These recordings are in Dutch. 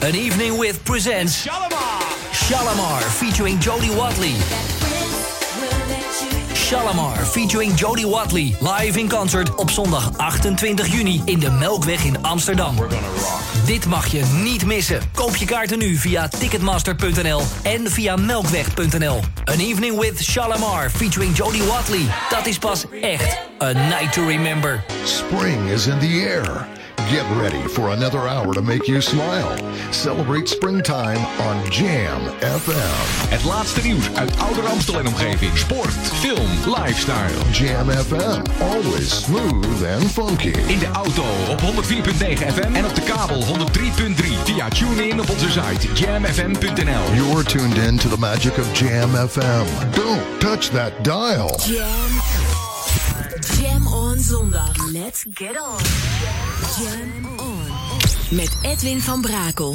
An Evening with presents Shalamar. Shalamar featuring Jodie Watley. Shalamar featuring Jodie Watley. Live in concert op zondag 28 juni in de Melkweg in Amsterdam. Dit mag je niet missen. Koop je kaarten nu via ticketmaster.nl en via melkweg.nl. An Evening with Shalamar featuring Jodie Watley. Dat is pas echt a night to remember. Spring is in the air. Get ready for another hour to make you smile. Celebrate springtime on Jam FM. Het laatste nieuws uit Ouder Amstel en omgeving. Sport, film, lifestyle. Jam FM, always smooth and funky. In de auto op 104.9 FM en op de kabel 103.3. Via TuneIn op onze site jamfm.nl. You're tuned in to the magic of Jam FM. Don't touch that dial. Jam. Zondag. Let's get on. Jam on. Met Edwin van Brakel.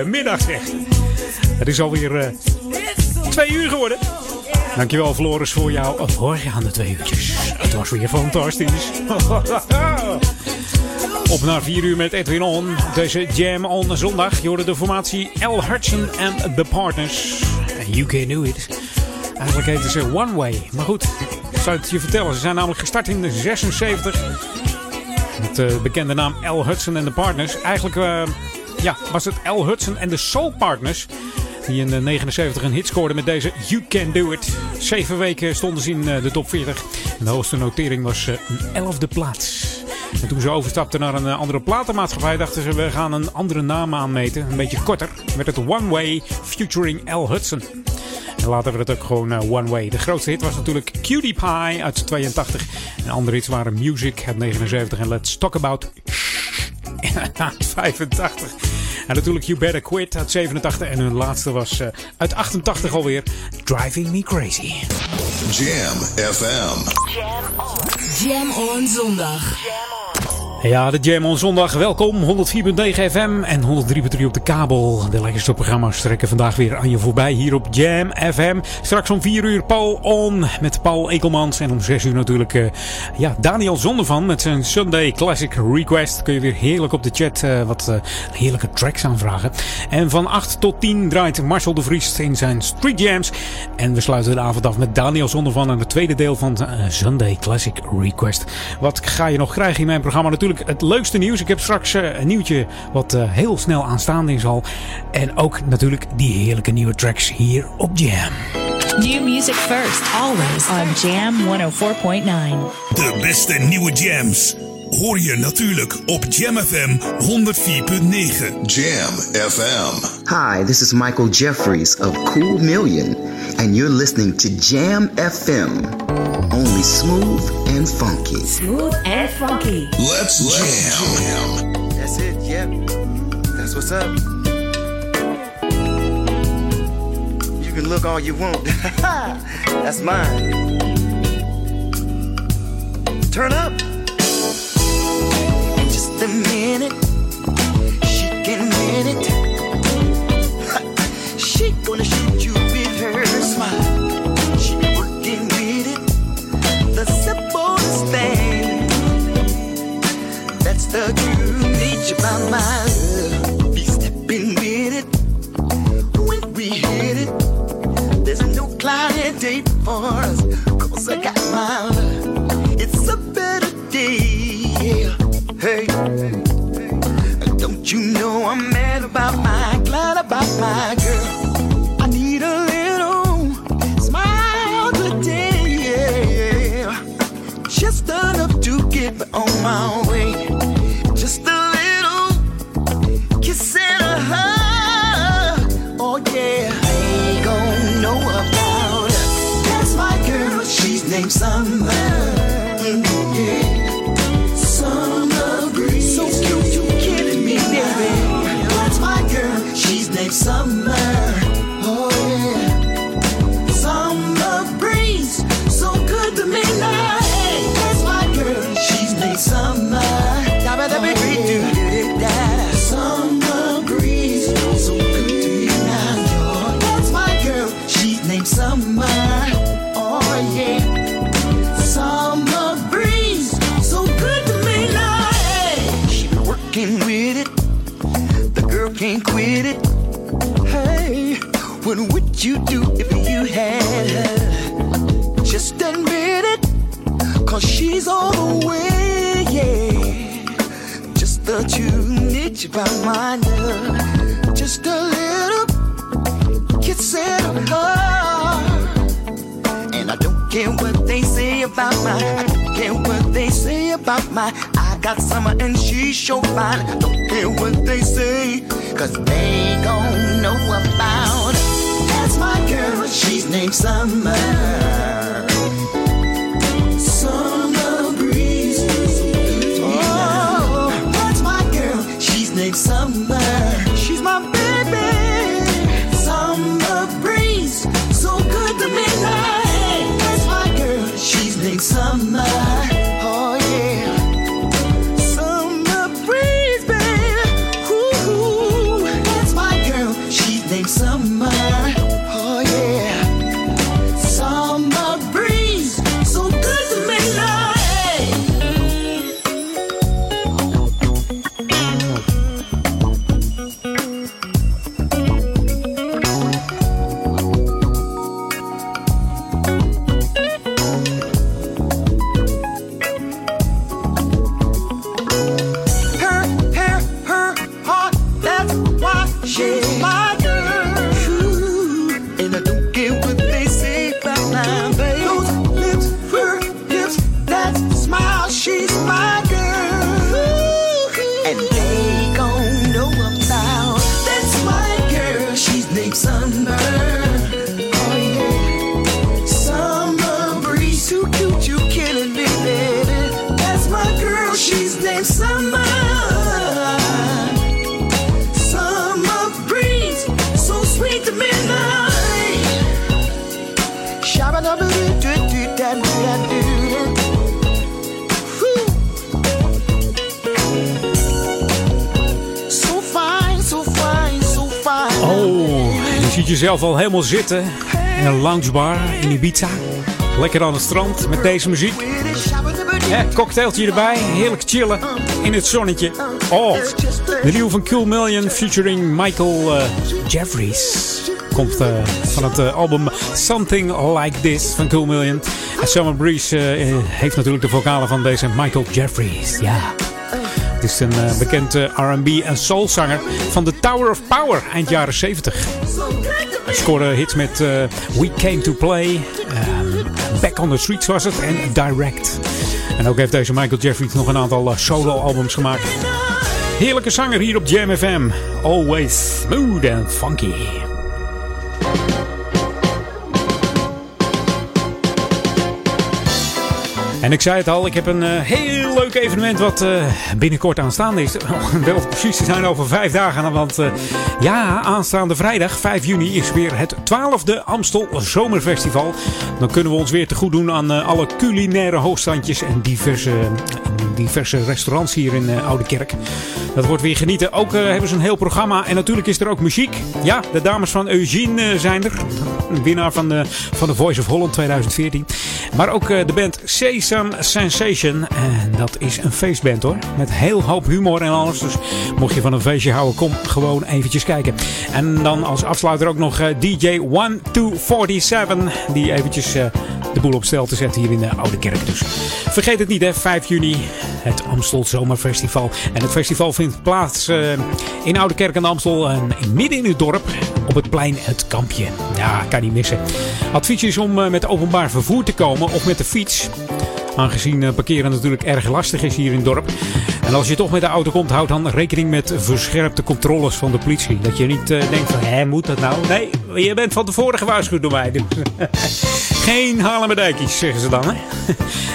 Goedemiddag zeg. Het is alweer uh, twee uur geworden. Dankjewel Floris voor jouw voorgaande twee uurtjes. Het was weer fantastisch. Op naar 4 uur met Edwin On. Deze Jam on zondag. Je hoorde de formatie L. Hudson en The Partners. You Can Do It. Eigenlijk heten ze One Way. Maar goed, ik zou het je vertellen. Ze zijn namelijk gestart in de 76. Met de bekende naam L. Hudson en The Partners. Eigenlijk uh, ja, was het L. Hudson en de Soul Partners. Die in de 79 een hit scoorden met deze You Can Do It. Zeven weken stonden ze in de top 40. En de hoogste notering was een elfde plaats. En toen ze overstapten naar een andere platenmaatschappij, dachten ze: we gaan een andere naam aanmeten. Een beetje korter. Met het One Way featuring L. Hudson. En later werd het ook gewoon One Way. De grootste hit was natuurlijk Cutie Pie uit 82. En andere hits waren Music uit 79 en Let's Talk About 85. En natuurlijk You Better Quit uit 87. En hun laatste was uh, uit 88 alweer Driving Me Crazy. Jam FM. Jam on. Jam on zondag. Ja, de Jam on zondag. Welkom. 104.9 FM en 103.3 op de kabel. De lekkerste programma's trekken vandaag weer aan je voorbij hier op Jam FM. Straks om 4 uur Paul On met Paul Ekelmans. En om 6 uur natuurlijk uh, ja, Daniel Zondervan met zijn Sunday Classic Request. Kun je weer heerlijk op de chat uh, wat uh, heerlijke tracks aanvragen. En van 8 tot 10 draait Marcel de Vries in zijn Street Jams. En we sluiten de avond af met Daniel Zondervan aan het tweede deel van Sunday Classic Request. Wat ga je nog krijgen in mijn programma? Natuurlijk het leukste nieuws. Ik heb straks uh, een nieuwtje wat uh, heel snel aanstaande is al. En ook natuurlijk die heerlijke nieuwe tracks hier op Jam. New music first, always on Jam 104.9. De beste nieuwe jams hoor je natuurlijk op Jam FM 104.9. Jam FM. Hi, this is Michael Jeffries of Cool Million, and you're listening to Jam FM. Only smooth and funky. Smooth and funky. Let's, Let's jam. jam. That's it, yep. That's what's up. You can look all you want. That's mine. Turn up. In just a minute, she can win it. she gonna That's the true nature about my love. Be stepping with it. When we hit it, there's no cloudy day for us. Cause I got love. It's a better day. Yeah. Hey. Don't you know I'm mad about my, glad about my girl. I need a little smile today. Yeah. Just enough to get me on my way. Summer. She's all the way, yeah. Just the nature about my love. Just a little kiss and. And I don't care what they say about my, I don't care what they say about my. I got summer and she's so fine. I don't care what they say, cause they gon' know about. That's my girl, she's named. Summer jezelf al helemaal zitten in een loungebar in Ibiza. Lekker aan het strand met deze muziek. Ja, cocktailtje erbij, heerlijk chillen in het zonnetje. Oh, de nieuwe van Cool Million featuring Michael uh, Jeffries. Komt uh, van het uh, album Something Like This van Cool Million. En Summer Breeze heeft natuurlijk de vocalen van deze Michael Jeffries. Ja. Het is een bekend R&B en soulzanger van The Tower of Power eind jaren 70. Scoorde hits met uh, We Came to Play, um, Back on the Streets was het en Direct. En ook heeft deze Michael Jeffries nog een aantal uh, solo-albums gemaakt. Heerlijke zanger hier op Jam FM. Always smooth and funky. En ik zei het al, ik heb een uh, heel leuk evenement wat uh, binnenkort aanstaande is. Wel precies te zijn over vijf dagen. Want uh, ja, aanstaande vrijdag 5 juni is weer het 12e Amstel Zomerfestival. Dan kunnen we ons weer te goed doen aan alle culinaire hoogstandjes en diverse, diverse restaurants hier in Oude Kerk. Dat wordt weer genieten. Ook hebben ze een heel programma. En natuurlijk is er ook muziek. Ja, de dames van Eugene zijn er. Winnaar van de, van de Voice of Holland 2014. Maar ook de band Sesam Sensation. En dat is een feestband hoor. Met heel hoop humor en alles. Dus mocht je van een feestje houden, kom gewoon eventjes kijken. En dan als afsluiter ook nog DJ 1247. Die eventjes de boel op stel te zetten hier in de Oude Kerk. Dus vergeet het niet hè, 5 juni. Het Amstel Zomerfestival. En het festival vindt plaats uh, in Oude Kerk aan de Amstel. Uh, midden in het dorp. Op het plein Het Kampje. Ja, kan niet missen. Advies is om uh, met openbaar vervoer te komen of met de fiets. Aangezien parkeren natuurlijk erg lastig is hier in het dorp. En als je toch met de auto komt, houd dan rekening met verscherpte controles van de politie. Dat je niet denkt van, hé, moet dat nou? Nee, je bent van tevoren gewaarschuwd door mij. Dus geen Haarlemmerdijkies, zeggen ze dan. Hè?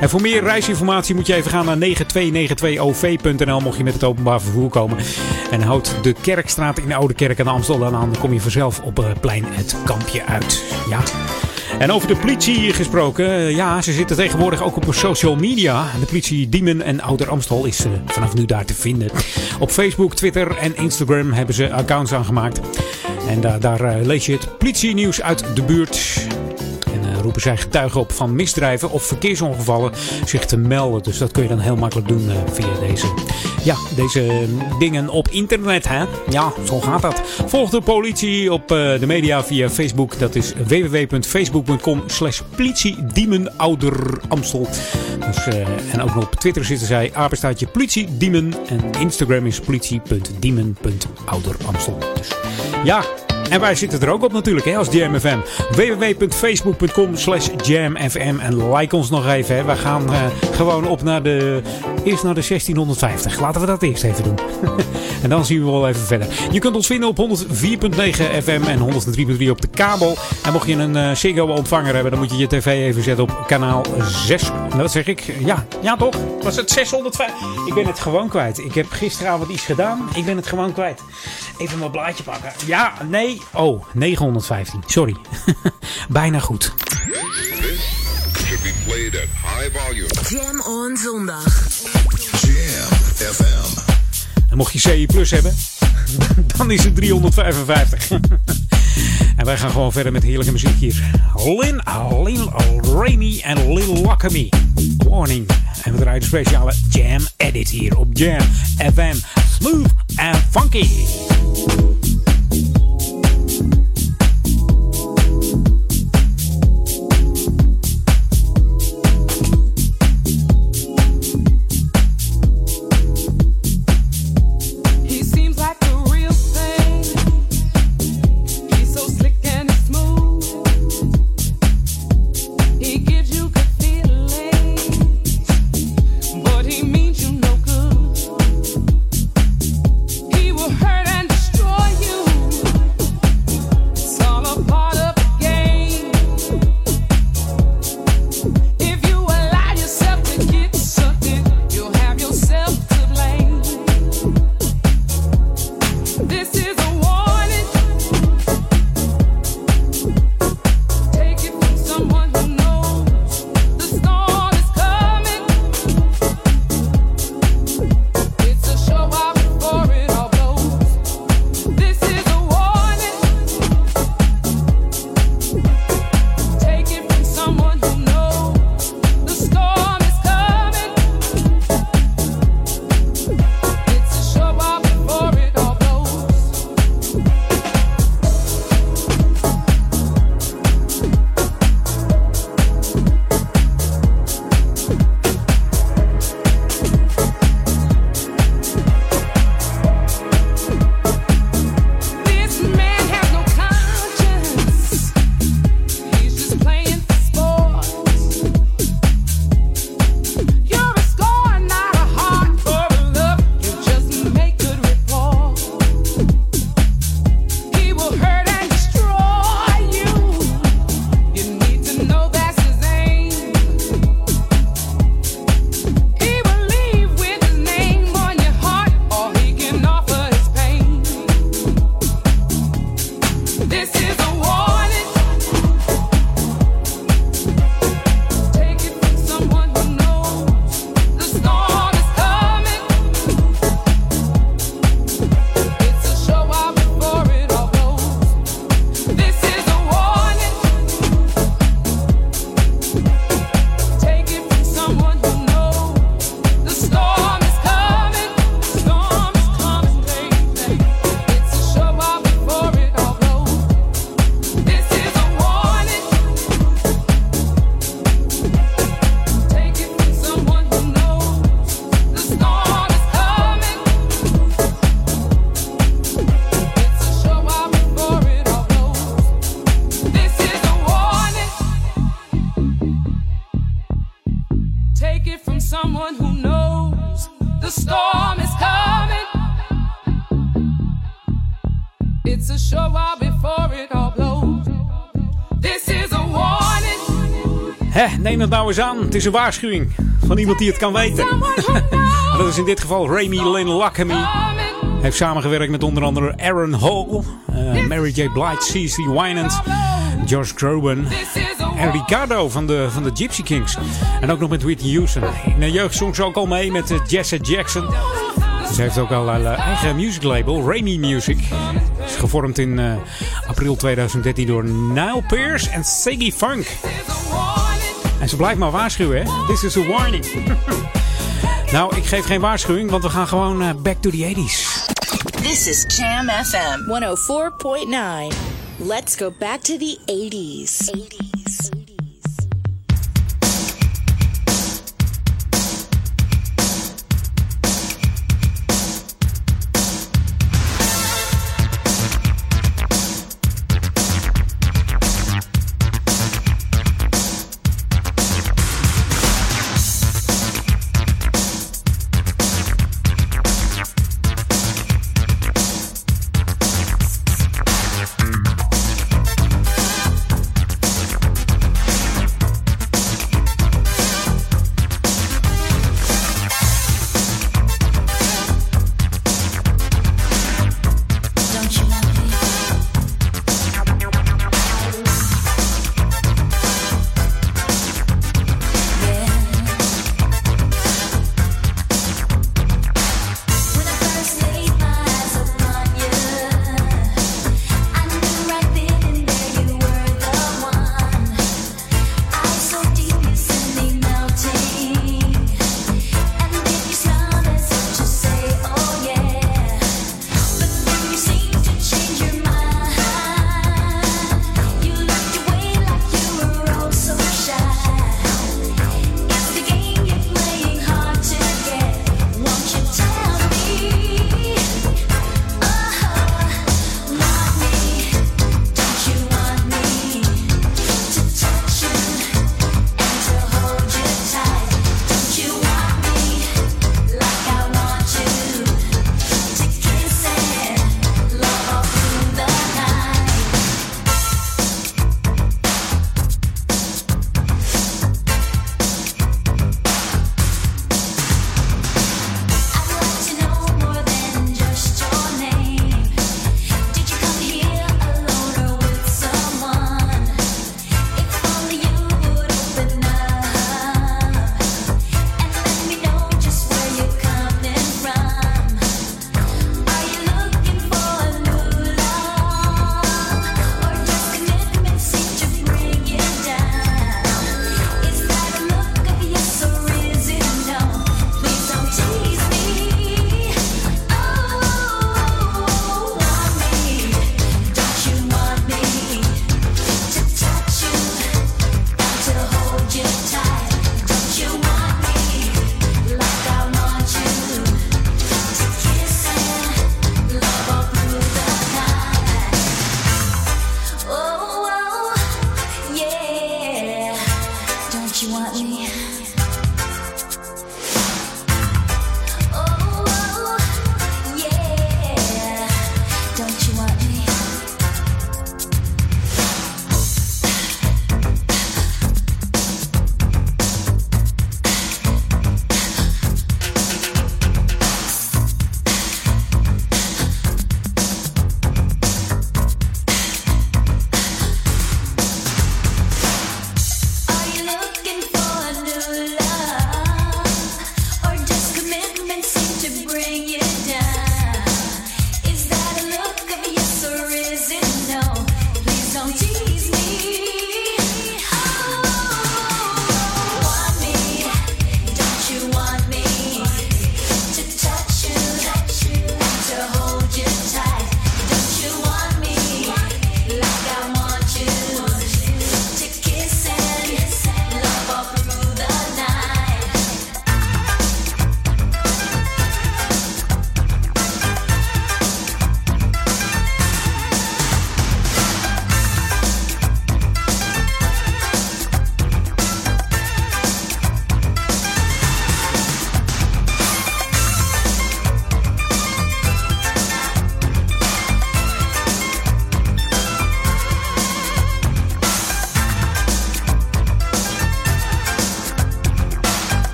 en voor meer reisinformatie moet je even gaan naar 9292OV.nl mocht je met het openbaar vervoer komen. En houd de Kerkstraat in de Oude Kerk aan Amsterdam aan. Dan kom je vanzelf op het plein het kampje uit. Ja. En over de politie gesproken. Ja, ze zitten tegenwoordig ook op social media. De politie Diemen en Ouder Amstel is vanaf nu daar te vinden. Op Facebook, Twitter en Instagram hebben ze accounts aangemaakt. En daar, daar lees je het politienieuws uit de buurt roepen zij getuigen op van misdrijven of verkeersongevallen zich te melden. Dus dat kun je dan heel makkelijk doen via deze, ja, deze dingen op internet. Hè? Ja, zo gaat dat. Volg de politie op de media via Facebook. Dat is www.facebook.com slash politiediemenouderamstel. Dus, en ook nog op Twitter zitten zij apenstaatje politiediemen. En Instagram is politie.diemen.ouderamstel. Dus ja, en wij zitten er ook op natuurlijk hè, als JamFM. www.facebook.com slash jamfm. En like ons nog even. Hè. We gaan uh, gewoon op naar de... Eerst naar de 1650. Laten we dat eerst even doen. en dan zien we wel even verder. Je kunt ons vinden op 104.9 FM en 103.3 op de kabel. En mocht je een uh, Ziggo ontvanger hebben, dan moet je je tv even zetten op kanaal 6. Dat zeg ik. Ja, ja toch? Was het 605? Ik ben het gewoon kwijt. Ik heb gisteravond iets gedaan. Ik ben het gewoon kwijt. Even mijn blaadje pakken. Ja, nee. Oh, 915. Sorry. Bijna goed. Jam on zondag. Jam FM. En mocht je CI Plus hebben, dan is het 355. en wij gaan gewoon verder met heerlijke muziek hier. Lin, Lil Rainy en Lil Lockamy. Warning. En we draaien de speciale Jam Edit hier op Jam FM. Smooth and funky. Nou eens aan. Het is een waarschuwing van iemand die het kan weten. dat is in dit geval Remy Lynn Luckamy. Hij heeft samengewerkt met onder andere Aaron Hall, uh, Mary J. Blige, C.C. Winans, Josh Groban en Ricardo van de, van de Gypsy Kings. En ook nog met Whitney Houston. In de jeugd zong ze ook al mee met uh, Jesse Jackson. Ze heeft ook al een uh, eigen music label, Remy Music. Is gevormd in april 2013 door Nile Pierce en Siggy Funk. Ze blijft maar waarschuwen, hè? This is a warning. nou, ik geef geen waarschuwing, want we gaan gewoon uh, back to the 80s. This is Jam FM 104.9. Let's go back to the 80s. 80s.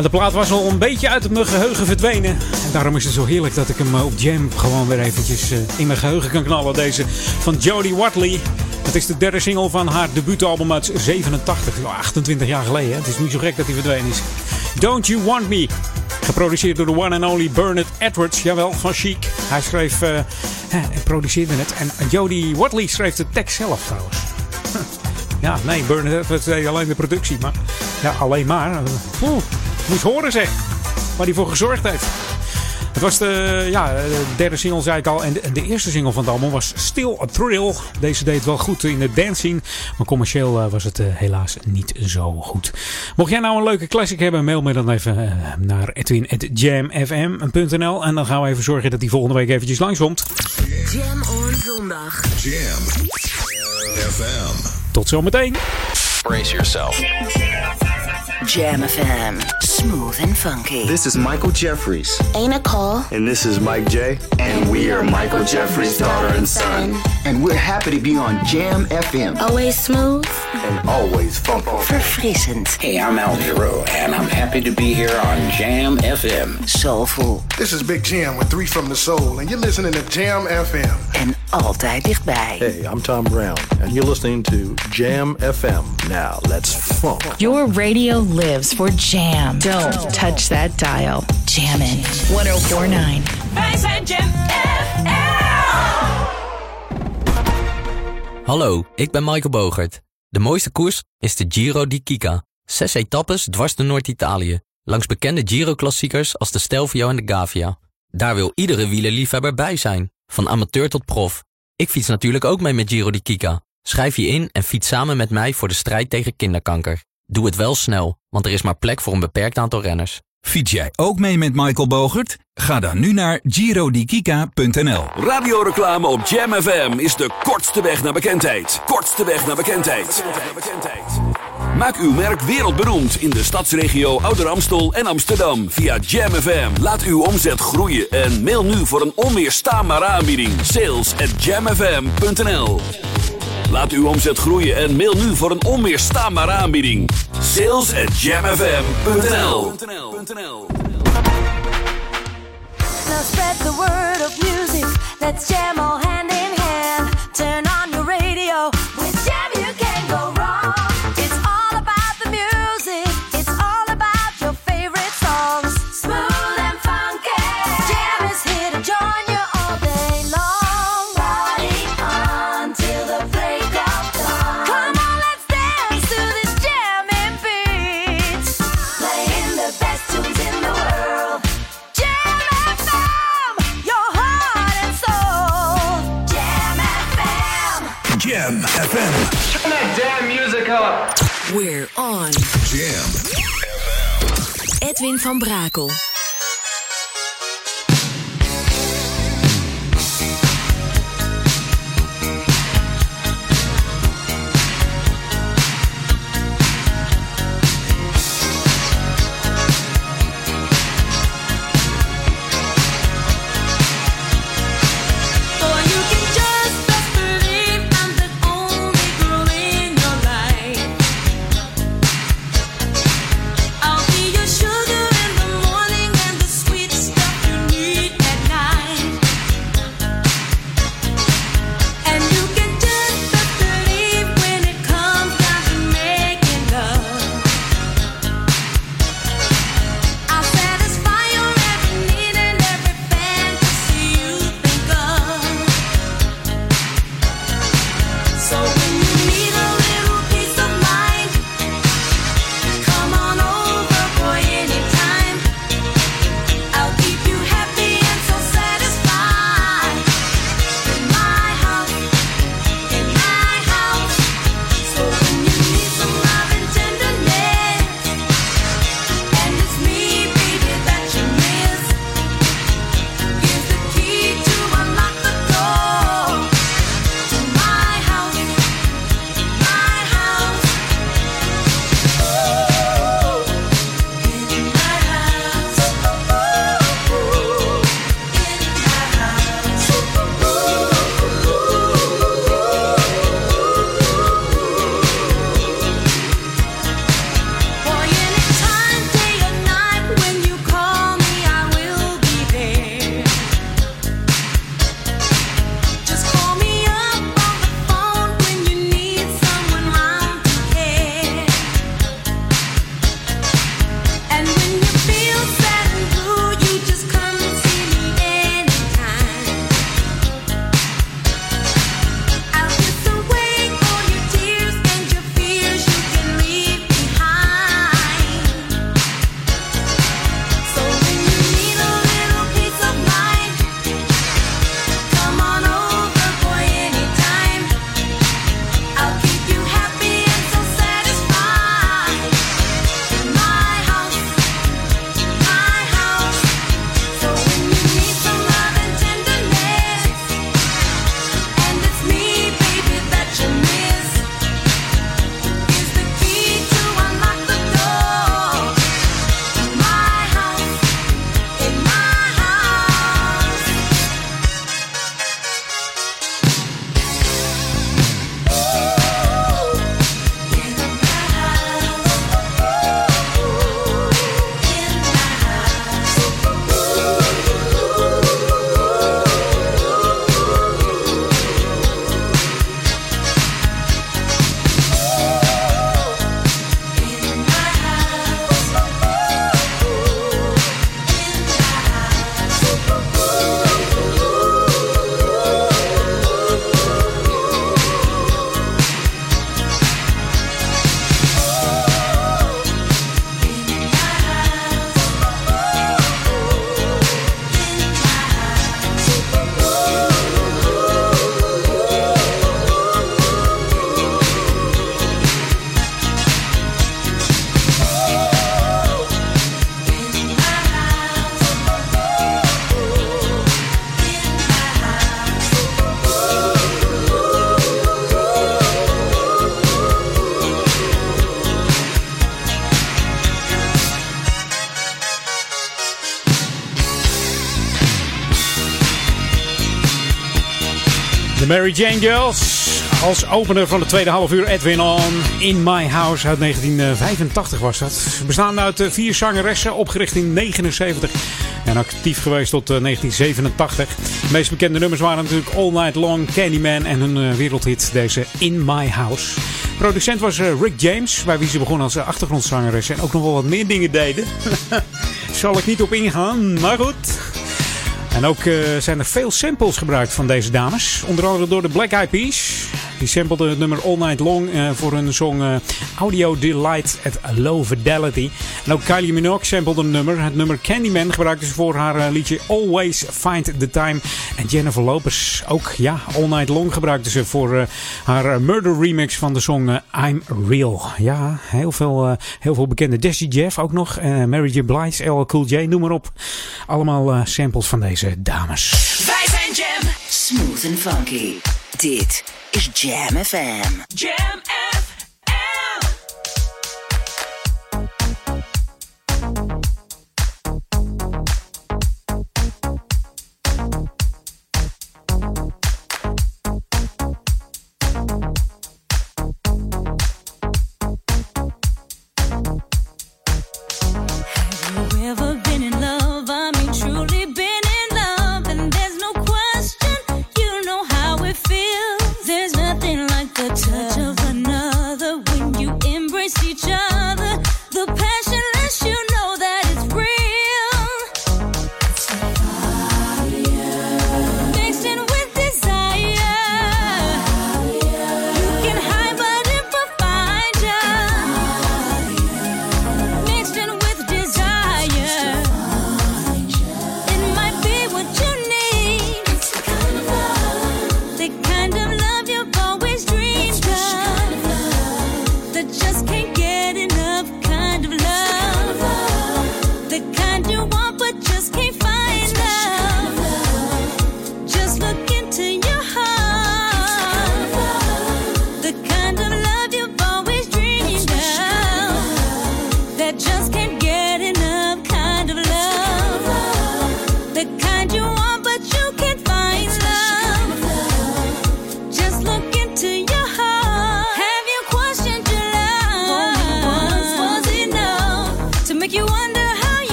De plaat was al een beetje uit mijn geheugen verdwenen. En daarom is het zo heerlijk dat ik hem op Jam gewoon weer eventjes in mijn geheugen kan knallen. Deze van Jodie Watley. Het is de derde single van haar debuutalbum uit 87, 28 jaar geleden. Het is niet zo gek dat hij verdwenen is. Don't You Want Me. Geproduceerd door de one and only Bernard Edwards, jawel, van Chic. Hij schreef uh, en produceerde het. En Jodie Watley schreef de tekst zelf trouwens. Ja, nee, Bernard Edwards deed alleen de productie. Maar ja, alleen maar. Moet horen zeg. Waar hij voor gezorgd heeft. Het was de, ja, de derde single, zei ik al. En de, eerste single van het album was Still a Thrill. Deze deed wel goed in de dancing. Maar commercieel uh, was het uh, helaas niet zo goed. Mocht jij nou een leuke classic hebben, mail me dan even uh, naar edwin.jamfm.nl. En dan gaan we even zorgen dat die volgende week eventjes langskomt. Jam on zondag. Jam FM. Tot zometeen. Brace yourself. Jam FM. Smooth and funky. This is Michael Jeffries. Ain't a Nicole. And this is Mike J. And, and we are Michael Jeffries' daughter and son. And we're happy to be on Jam FM. Always smooth. And always funky. for Verfrissend. Hey, I'm Al Giro, and I'm happy to be here on Jam FM. Soulful. This is Big Jam with Three from the Soul, and you're listening to Jam FM. En altijd dichtbij. Hey, I'm Tom Brown, and you're listening to Jam FM. Now, let's funk. Your radio lives for Jam. Don't touch that dial. Jammin' 1049. Wij zijn Jam Hallo, ik ben Michael Bogert. De mooiste koers is de Giro di Kika. Zes etappes dwars door Noord-Italië. Langs bekende Giro-klassiekers als de Stelvio en de Gavia. Daar wil iedere wielerliefhebber bij zijn. Van amateur tot prof. Ik fiets natuurlijk ook mee met Giro di Kika. Schrijf je in en fiets samen met mij voor de strijd tegen kinderkanker. Doe het wel snel, want er is maar plek voor een beperkt aantal renners. Fiets jij ook mee met Michael Bogert? Ga dan nu naar girodikika.nl. Radioreclame op Jam FM is de kortste weg naar bekendheid. Kortste weg naar bekendheid. Maak uw merk wereldberoemd in de stadsregio Ouder Amstel en Amsterdam via Jam FM. Laat uw omzet groeien en mail nu voor een onweerstaanbare aanbieding. Sales at jamfm.nl Laat uw omzet groeien en mail nu voor een onweerstaanbare aanbieding. Sales at jamfm.nl Now spread the word of music. Let's jam all in. Jam FM. Turn that damn music up. We're on. Jam. Edwin van Brakel. Mary Jane Girls. Als opener van de tweede half uur Edwin On. In My House uit 1985 was dat. Bestaan uit eh, vier zangeressen, opgericht in 79 en actief geweest tot eh, 1987. De meest bekende nummers waren natuurlijk All Night Long, Candyman en hun eh, wereldhit deze In My House. Producent was Rick James, bij wie ze begon als achtergrondzangeressen en ook nog wel wat meer dingen deden. Zal ik niet op ingaan, maar goed. En ook eh, zijn er veel samples gebruikt van deze dames. Onder andere door de Black Eyed Peas. Die samplede het nummer All Night Long eh, voor hun song eh, Audio Delight at Low Fidelity. En ook Kylie Minogue samplede een nummer. Het nummer Candyman gebruikte ze voor haar eh, liedje Always Find the Time. En Jennifer Lopez ook, ja, All Night Long gebruikte ze voor haar murder remix van de song I'm Real. Ja, heel veel, heel veel bekende. Desi Jeff ook nog, Mary J. Blige, LL Cool J, noem maar op. Allemaal samples van deze dames. Wij zijn Jam, smooth and funky. Dit is Jam FM. Jam FM.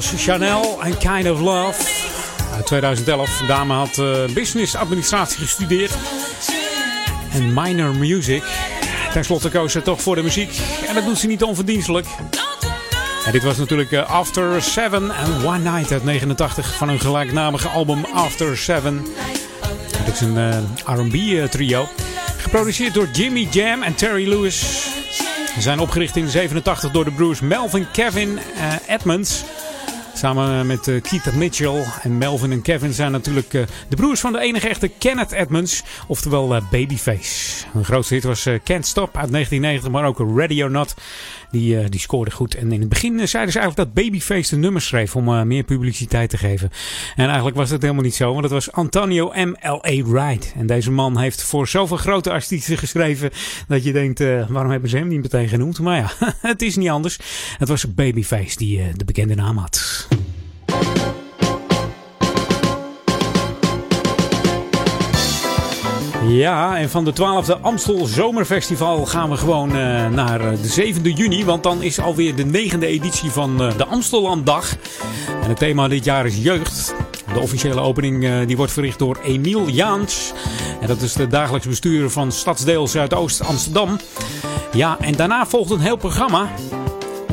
Chanel en Kind of Love. Uit 2011. De dame had eh, business administratie gestudeerd. En minor music. Ten slotte koos ze toch voor de muziek. En dat doet ze niet onverdienstelijk. Dit was natuurlijk eh, After Seven en One Night uit 89 van hun gelijknamige album After Seven. Dat is een eh, R&B trio. Geproduceerd door Jimmy Jam en Terry Lewis. Ze zijn opgericht in 87 door de broers Melvin Kevin Edmonds. Samen met eh, Keith Mitchell en Melvin en Kevin zijn natuurlijk eh, de broers van de enige echte Kenneth Edmonds. Oftewel eh, Babyface. Hun grootste hit was Can't Stop uit 1990, maar ook Ready or Not. Die, die scoorde goed. En in het begin zeiden ze eigenlijk dat Babyface de nummers schreef om meer publiciteit te geven. En eigenlijk was dat helemaal niet zo, want het was Antonio M.L.A. Wright. En deze man heeft voor zoveel grote artiesten geschreven dat je denkt, waarom hebben ze hem niet meteen genoemd? Maar ja, het is niet anders. Het was Babyface die de bekende naam had. Ja, en van de 12e Amstel Zomerfestival gaan we gewoon eh, naar eh, de 7e juni. Want dan is alweer de negende editie van eh, de Amstellanddag. En het thema dit jaar is jeugd. De officiële opening die wordt verricht door Emiel Jaans. En dat is de dagelijks bestuurder van Stadsdeel Zuidoost Amsterdam. Ja, en daarna volgt een heel programma.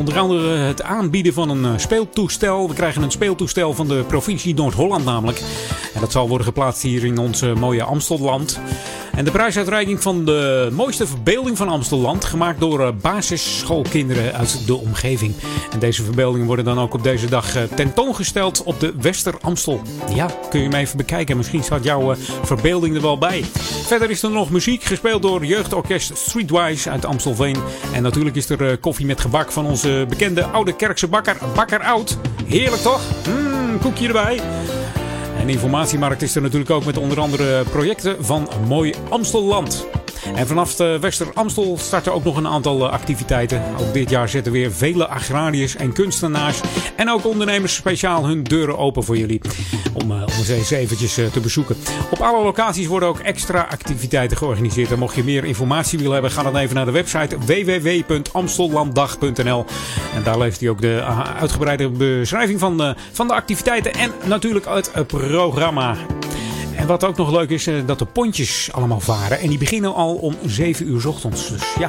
Onder andere het aanbieden van een eh, speeltoestel. We krijgen een speeltoestel van de provincie Noord-Holland namelijk. En dat zal worden geplaatst hier in ons eh, mooie Amstelland. En de prijsuitreiking van de mooiste verbeelding van Amstelland. Gemaakt door eh, basisschoolkinderen uit de omgeving. En deze verbeeldingen worden dan ook op deze dag eh, tentoongesteld op de Wester Amstel. Ja, kun je hem even bekijken. Misschien staat jouw eh, verbeelding er wel bij. Verder is er nog muziek gespeeld door jeugdorkest Streetwise uit Amstelveen. En natuurlijk is er koffie met gebak van onze bekende oude kerkse bakker Bakker Oud. Heerlijk toch? Mmm, koekje erbij. En informatiemarkt is er natuurlijk ook met onder andere projecten van Mooi Amstelland. En vanaf de Wester Amstel starten ook nog een aantal eh, activiteiten. Ook dit jaar zetten weer vele agrariërs en kunstenaars en ook ondernemers speciaal hun deuren open voor jullie. Om, eh, om eens eventjes eh, te bezoeken. Op alle locaties worden ook extra activiteiten georganiseerd. En mocht je meer informatie willen hebben, ga dan even naar de website www.amstellanddag.nl. En daar leest hij ook de uitgebreide beschrijving van, uh, van de activiteiten en natuurlijk het uh, programma. En wat ook nog leuk is, eh, dat de pontjes allemaal varen. En die beginnen al om 7 uur ochtends. Dus ja.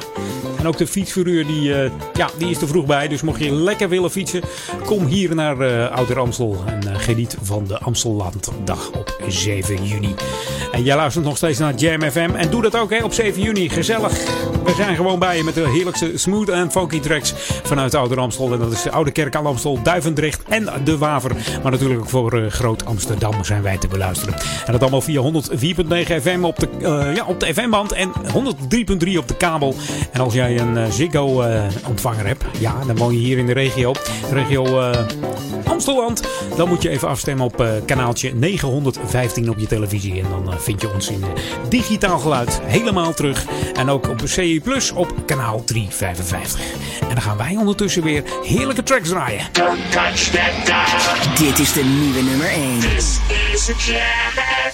En ook de fietsverhuur, die, eh, ja, die is er vroeg bij. Dus mocht je lekker willen fietsen, kom hier naar uh, Ouder Amstel. En geniet van de Amstellanddag op 7 juni. En jij luistert nog steeds naar Jam FM. En doe dat ook hè, op 7 juni. Gezellig. We zijn gewoon bij je met de heerlijkste smooth en funky tracks vanuit Ouder Amstel. En dat is de Oude Kerk aan Amstel, Duivendrecht en De Waver. Maar natuurlijk ook voor Groot Amsterdam zijn wij te beluisteren. En dat allemaal via 104.9 FM op de, uh, ja, op de FM-band en 103.3 op de kabel. En als jij een uh, Ziggo-ontvanger hebt, ja, dan woon je hier in de regio, regio Amsteland. Dan moet je even afstemmen op kanaaltje 915 op je televisie. En dan vind je ons in digitaal geluid helemaal terug. En ook op CE Plus op kanaal 355. En dan gaan wij ondertussen weer heerlijke tracks draaien. Don't touch that dial. Dit is de nieuwe nummer 1. This is a Jam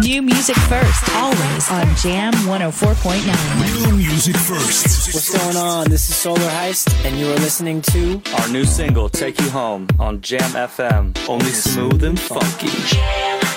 New music first, always on Jam 104.9. New music first. What's going on? This is Solar Heist, and you are listening to our new single, Take You Home, on Jam FM. Only smooth and funky.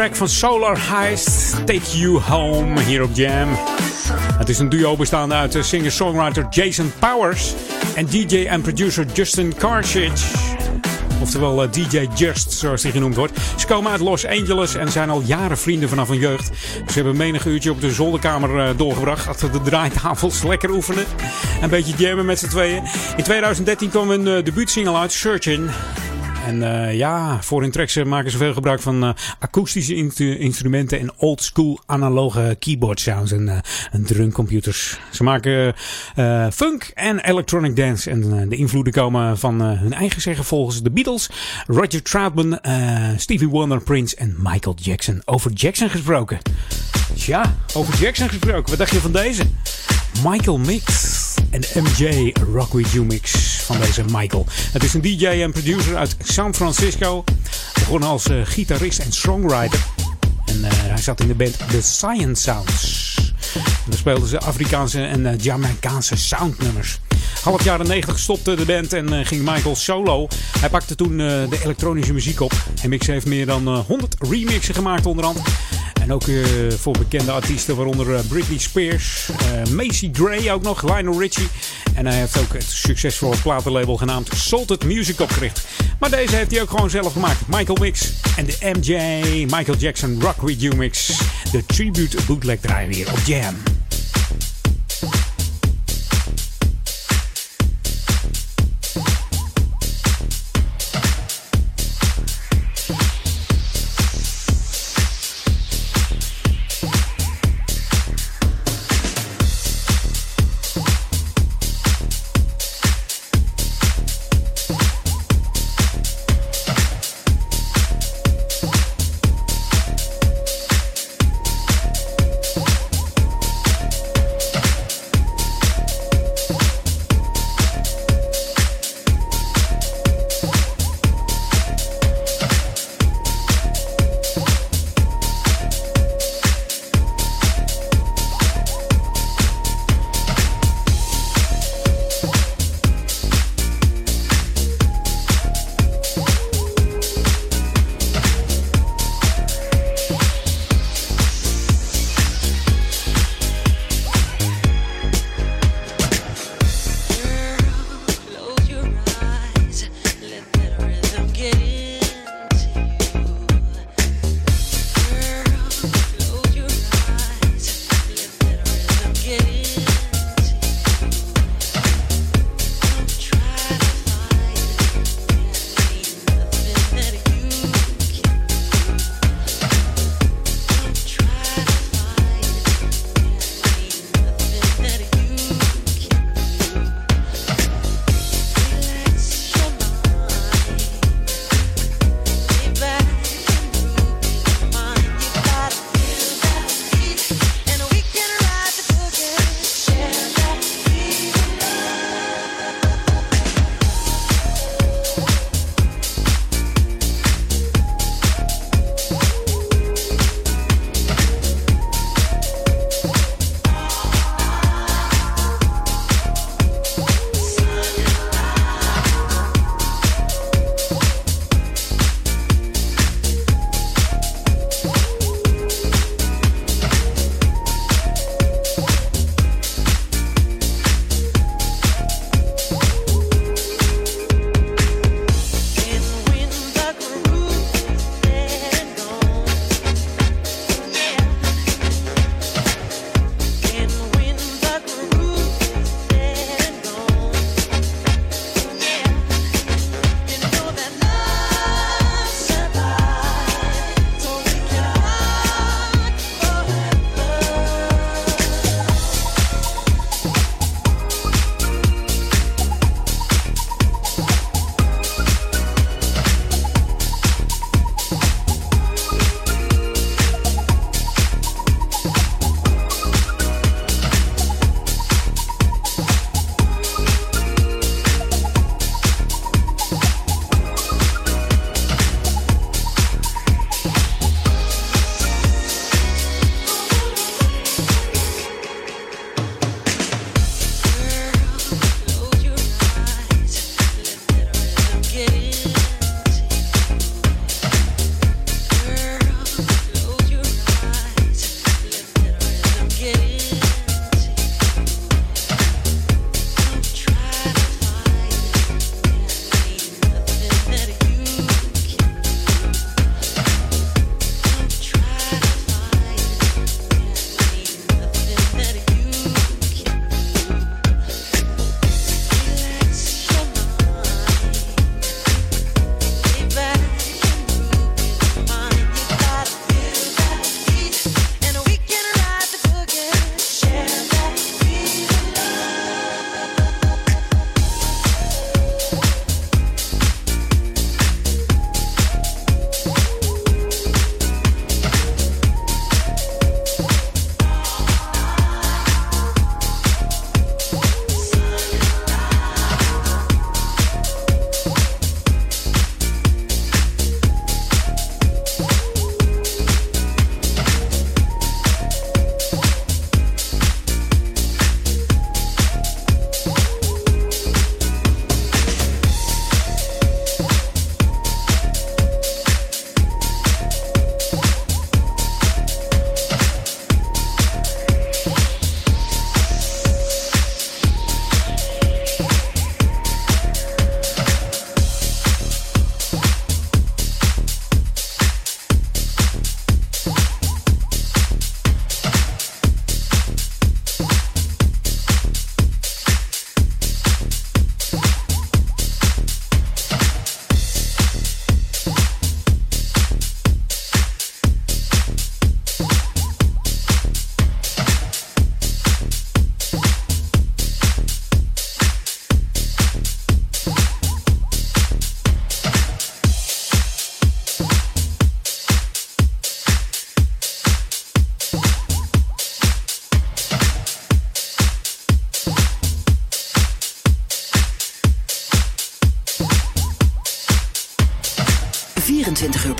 Track van Solar Heist, Take You Home, hier op Jam. Het is een duo bestaande uit de singer-songwriter Jason Powers en DJ en producer Justin Cartridge. Oftewel eh, DJ Just, zoals hij genoemd wordt. Ze komen uit Los Angeles en zijn al jaren vrienden vanaf hun jeugd. Ze hebben menig uurtje op de zolderkamer eh, doorgebracht. Achter de draaitafels lekker oefenen. Een beetje jammen met z'n tweeën. In 2013 kwam hun debuutsingle uit, Searching. En uh, ja, voor hun tracks maken ze veel gebruik van uh, akoestische instrumenten en old school analoge keyboard sounds en, en drumcomputers. Ze maken funk en electronic dance. En de invloeden komen van hun eigen zeggen volgens de Beatles, Roger Troutman, Stevie Wonder, Prince en Michael Jackson. Over Jackson gesproken. Tja, over Jackson gesproken. Wat dacht je van deze? Michael Mix en MJ Rock With Mix van deze Michael. Het is een DJ en producer uit San Francisco. Begonnen als uh, gitarist en songwriter. En uh, hij zat in de band The Science Sounds. Daar speelden ze Afrikaanse en uh, Jamaicaanse soundnummers. Half jaren 90 stopte de band en uh, ging Michael solo. Hij pakte toen uh, de elektronische muziek op. MX heeft meer dan uh, 100 remixen gemaakt onder andere. En ook voor bekende artiesten, waaronder Britney Spears, Macy Gray ook nog, Lionel Richie. En hij heeft ook het succesvolle platenlabel genaamd Salted Music opgericht. Maar deze heeft hij ook gewoon zelf gemaakt. Michael Mix en de MJ Michael Jackson Rock With Mix. De tribute bootleg draaien weer op Jam.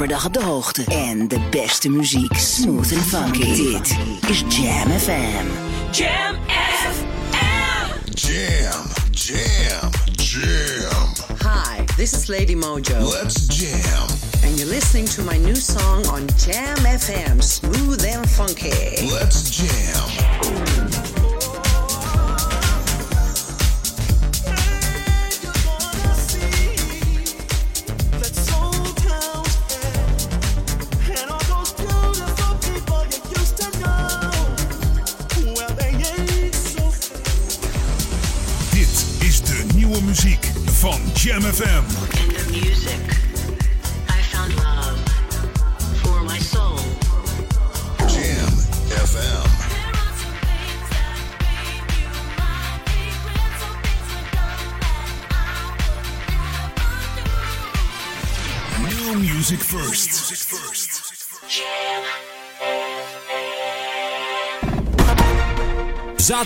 Per dag op de hoogte. En de beste muziek, smooth and funky. Dit is Jam FM. Jam FM. Jam, jam, jam. Hi, this is Lady Mojo. Let's jam. And you're listening to my new song on Jam FM, Smooth and Funky. Let's jam.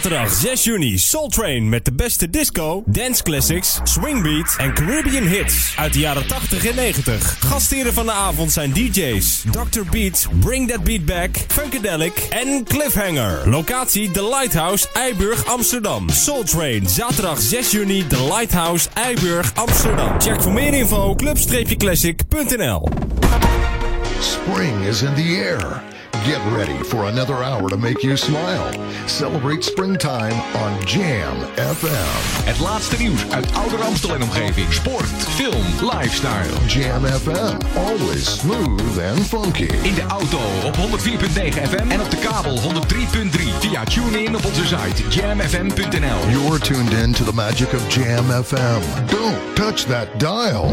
Zaterdag 6 juni Soul Train met de beste disco, dance classics, swingbeat en Caribbean hits uit de jaren 80 en 90. Gastheren van de avond zijn DJ's Dr. Beat, Bring That Beat Back, Funkadelic en Cliffhanger. Locatie The Lighthouse, Eiburg, Amsterdam. Soul Train, zaterdag 6 juni, The Lighthouse, Eiburg, Amsterdam. Check voor meer info club-classic.nl Spring is in the air. Get ready for another hour to make you smile. Celebrate springtime on Jam FM. Het laatste nieuws uit Ouder Amstel en omgeving. Sport, film, lifestyle. Jam FM, always smooth and funky. In de auto op 104.9 FM en op de kabel 103.3. Via TuneIn op onze site jamfm.nl. You're tuned in to the magic of Jam FM. Don't touch that dial.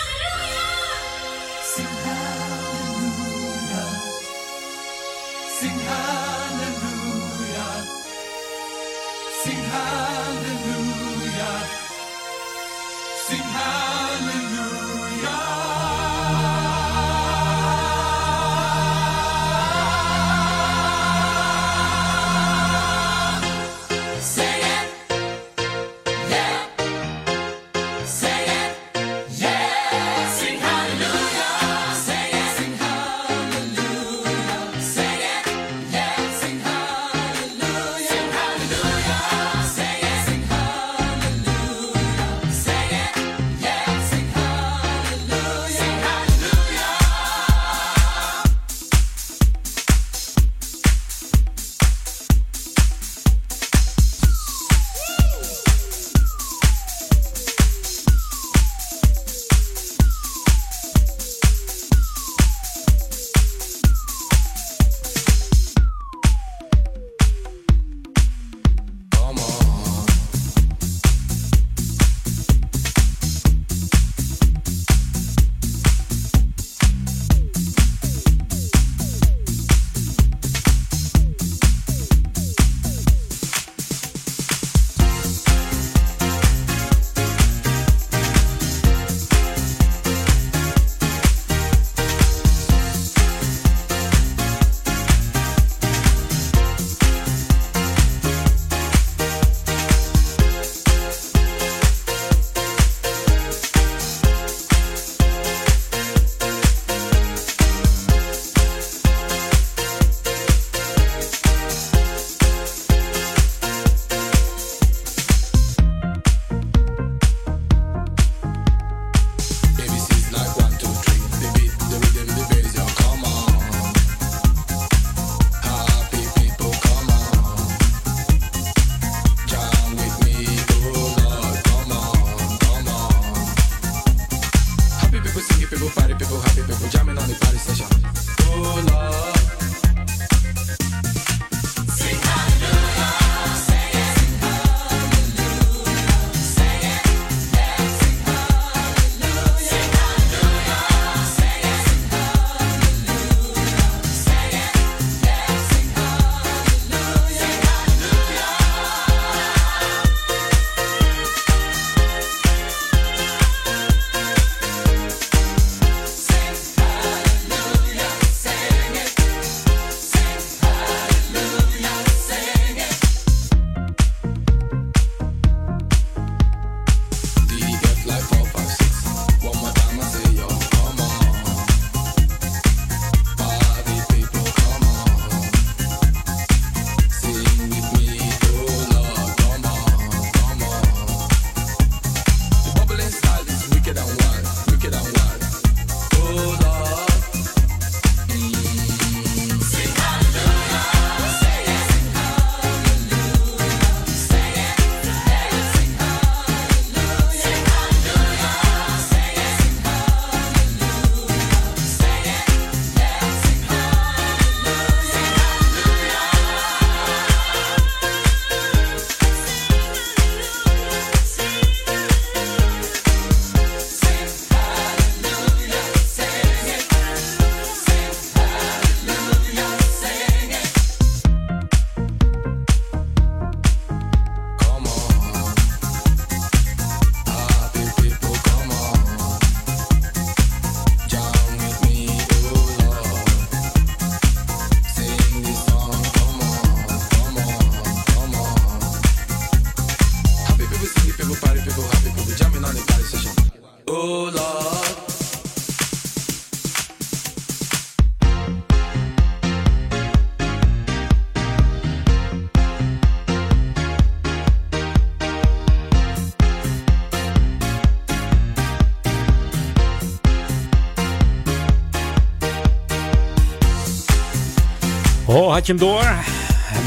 Had je hem door?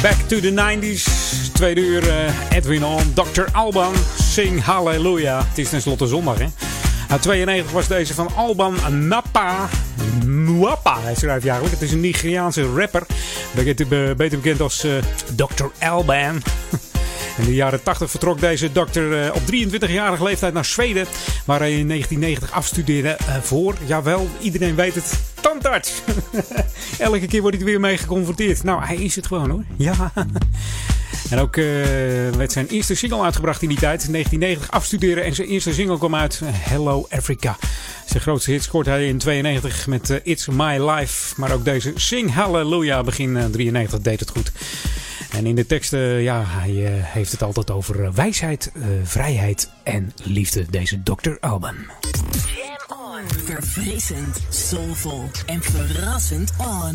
Back to the 90s. Tweede uur eh, Edwin On. Dr. Alban. Sing Hallelujah. Het is tenslotte zondag, hè? Uit 92 was deze van Alban Napa. Nwapa, hij schrijft eigenlijk. Het is een Nigeriaanse rapper. Beter, be- beter bekend als eh, Dr. Alban. In de jaren 80 vertrok deze dokter eh, op 23-jarige leeftijd naar Zweden. Waar hij in 1990 afstudeerde voor, jawel, iedereen weet het, tandarts. Elke keer wordt hij er weer mee geconfronteerd. Nou, hij is het gewoon hoor. Ja. En ook eh, werd zijn eerste single uitgebracht in die tijd. In 1990 afstuderen en zijn eerste single kwam uit eh, Hello Africa. Zijn grootste hit scoort hij in 92 met eh, It's My Life. Maar ook deze Sing Hallelujah begin eh, 93 deed het goed. En in de teksten, ja, hij heeft het altijd over wijsheid, vrijheid en liefde. Deze Dr. Alban. Verfrissend, soulvol en verrassend on.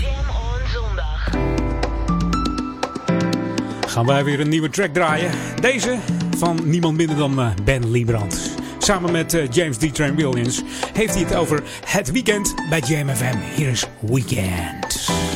Jam on zondag. Gaan wij weer een nieuwe track draaien. Deze van niemand minder dan eh, Ben Liebrand. Samen met eh, James D. Train Williams heeft hij het over het weekend bij Jam FM. Hier is Weekend.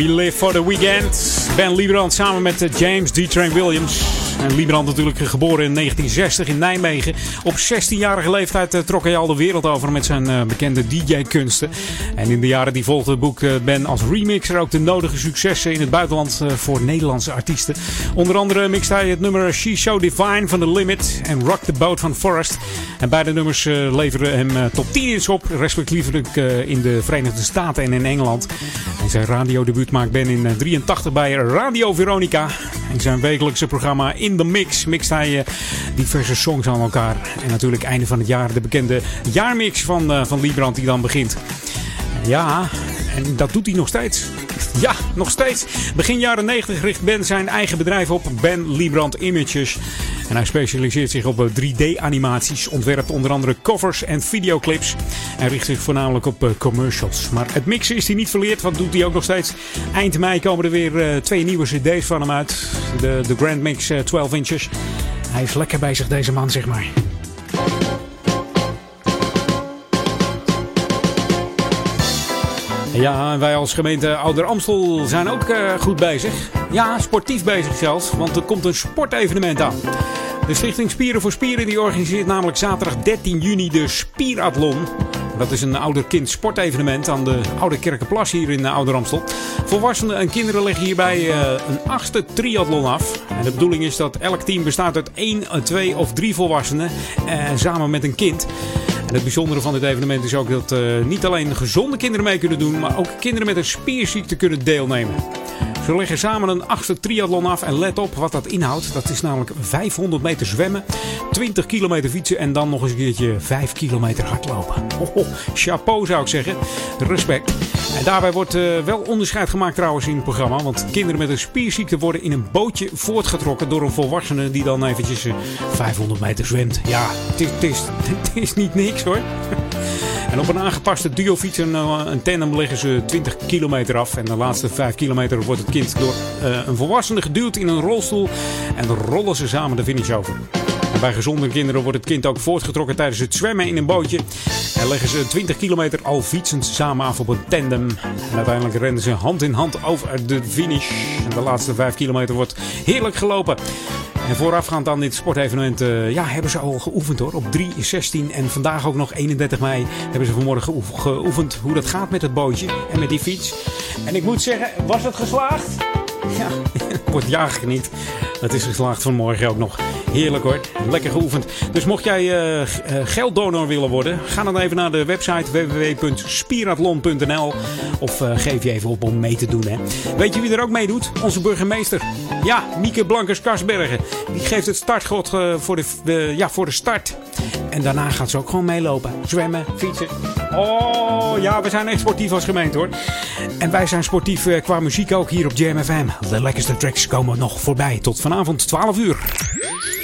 We Live for the Weekend. Ben Liebrand samen met eh, James D. Train Williams. En Liebrand natuurlijk geboren in 1960 in Nijmegen. Op 16-jarige leeftijd eh, trok hij al de wereld over met zijn eh, bekende DJ-kunsten. En in de jaren die volgden boekte Ben als remixer ook de nodige successen in het buitenland eh, voor Nederlandse artiesten. Onder andere mixte hij het nummer She's So Divine van The Limit en Rock the Boat van Forrest. En beide nummers eh, leverden hem eh, top 10 hits op, respectievelijk eh, in de Verenigde Staten en in Engeland. En zijn radiodebuut maakt Ben in 83 bij Radio Veronica. In zijn wekelijkse programma In The Mix mixt hij eh, diverse songs aan elkaar. En natuurlijk einde van het jaar de bekende jaarmix van, eh, van Liebrand die dan begint. Ja, en dat doet hij nog steeds. Ja, nog steeds. Begin jaren 90 richt Ben zijn eigen bedrijf op, Ben Liebrand Images. En hij specialiseert zich op 3D-animaties, ontwerpt onder andere covers en videoclips. En richt zich voornamelijk op eh, commercials. Maar het mixen is hij niet verleerd, want doet hij ook nog steeds. Eind mei komen er weer eh, twee nieuwe cd's van hem uit. De, de Grand Mix eh, 12 inches. Hij is lekker bezig, deze man, zeg maar. Ja, en wij als gemeente Ouder Amstel zijn ook eh, goed bezig. Ja, sportief bezig zelfs, want er komt een sportevenement aan. De Stichting Spieren voor Spieren die organiseert namelijk zaterdag 13 juni de Spierathlon. Dat is een ouder-kind sportevenement aan de Oude Kerkenplas hier in eh, Ouder Amstel. Volwassenen en kinderen leggen hierbij eh, een achtste triathlon af. En de bedoeling is dat elk team bestaat uit één, twee of drie volwassenen eh, samen met een kind. En het bijzondere van dit evenement is ook dat eh, niet alleen gezonde kinderen mee kunnen doen, maar ook kinderen met een spierziekte kunnen deelnemen. Ze leggen samen een achtste triathlon af en let op wat dat inhoudt. Dat is namelijk 500 meter zwemmen, 20 kilometer fietsen en dan nog eens een keertje 5 kilometer hardlopen. Chapeau zou ik zeggen. Respect. En daarbij wordt eh, wel onderscheid gemaakt trouwens in het programma. Want kinderen met een spierziekte worden in een bootje voortgetrokken door een volwassene die dan eventjes eh, 500 meter zwemt. Ja, het is niet niks hoor. En op een aangepaste duofiets en eh, een tandem leggen ze 20 kilometer af. En de laatste 5 kilometer wordt het kind door eh, een volwassene geduwd in een rolstoel. En rollen ze samen de finish over. Bij gezonde kinderen wordt het kind ook voortgetrokken tijdens het zwemmen in een bootje. En leggen ze 20 kilometer al fietsend samen af op een tandem. En uiteindelijk rennen ze hand in hand over de finish. En de laatste 5 kilometer wordt heerlijk gelopen. En voorafgaand aan dit sportevenement eh, ja, hebben ze al geoefend hoor. Op 3, 16 en vandaag ook nog 31 mei hebben ze vanmorgen geoef- geoefend hoe dat gaat met het bootje en met die fiets. En ik moet zeggen, was het geslaagd? Ja, wordt jager niet. Het is geslaagd vanmorgen ook nog. Heerlijk hoor. Lekker geoefend. Dus mocht jij eh, gelddonor willen worden, ga dan even naar de website www.spirathlon.nl of eh, geef je even op om mee te doen. Hè. Weet je wie er ook meedoet? Onze burgemeester. Ja, Mieke Blankers-Karsbergen. Die geeft het startgod voor, de, ja, voor de start. En daarna gaat ze ook gewoon meelopen. Zwemmen, fietsen. Oh ja, we zijn echt sportief als gemeente hoor. En wij zijn sportief qua muziek ook hier op Jam FM. De lekkerste tracks komen nog voorbij. Tot vanavond 12 uur.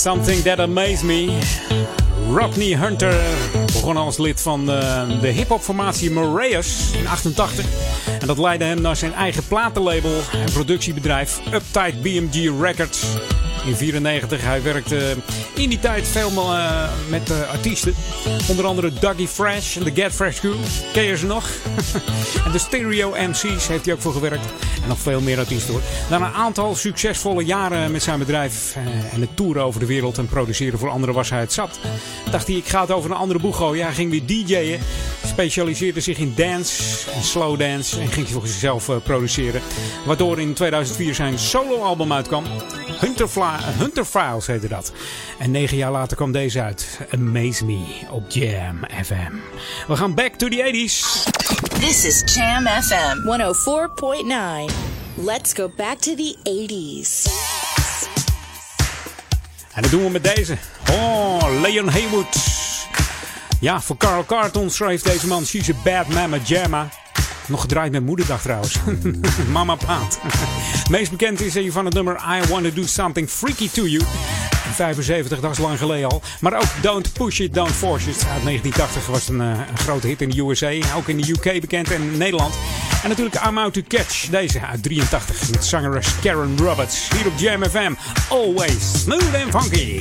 Something That Amazed Me. Rodney Hunter begon als lid van uh, de hip-hop-formatie Moraeus in 88. En dat leidde hem naar zijn eigen platenlabel en productiebedrijf Uptight BMG Records. In 94. Hij werkte in die tijd veel uh, met uh, artiesten. Onder andere Dougie Fresh en de Get Fresh Crew. Ken je ze nog? en de Stereo MC's heeft hij ook voor gewerkt. En nog veel meer artiesten hoor. Na een aantal succesvolle jaren met zijn bedrijf uh, en het toeren over de wereld en produceren voor anderen was hij het zat. Dacht hij, ik ga het over een andere boeg gooien. Hij ging weer DJ'en. Specialiseerde zich in dance en slow dance. En ging voor zichzelf produceren. Waardoor in 2004 zijn soloalbum uitkwam. Hunter, Hunter Files heette dat. En negen jaar later kwam deze uit. Amaze Me op Jam FM. We gaan back to the 80s. This is Jam FM 104.9. Let's go back to the 80s. En dat doen we met deze. Oh, Leon Haywood. Ja, voor Carl Carton schreef deze man She's a Bad Mama Jamma. Nog gedraaid met moederdag trouwens. Mama Paat. Meest bekend is hij van het nummer I Wanna Do Something Freaky To You. 75, dat lang geleden al. Maar ook Don't Push It, Don't Force It. Uit 1980 was een, uh, een grote hit in de USA. Ook in de UK bekend en Nederland. En natuurlijk I'm Out To Catch. Deze uit 83 met zangeres Karen Roberts. Hier op Jam FM. Always smooth and funky.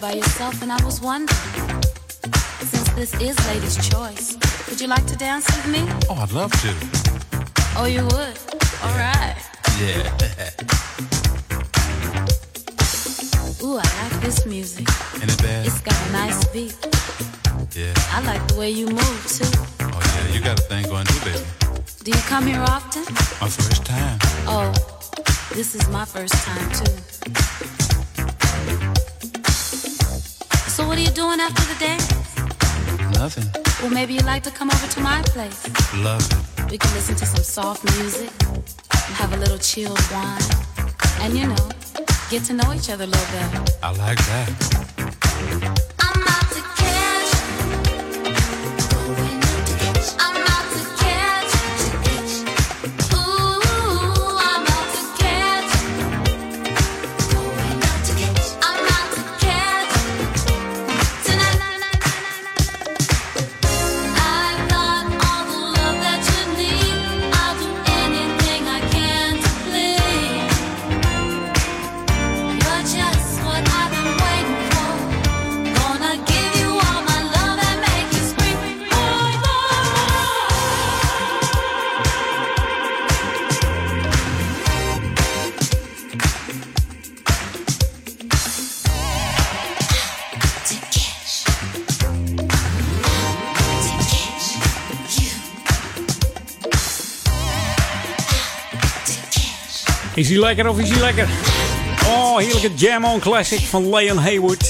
By yourself, and I was wondering, since this is ladies' choice, would you like to dance with me? Oh, I'd love to. Oh, you would? All right. Yeah. Ooh, I like this music. Ain't it bad? It's got a nice beat. Yeah. I like the way you move too. Oh yeah, you got a thing going too, baby. Do you come here often? My first time. Oh, this is my first time too. Maybe you'd like to come over to my place. Love it. We can listen to some soft music, have a little chilled wine, and you know, get to know each other a little better. I like that. Is hij lekker of is hij lekker? Oh, heerlijke Jam On Classic van Leon Hayward.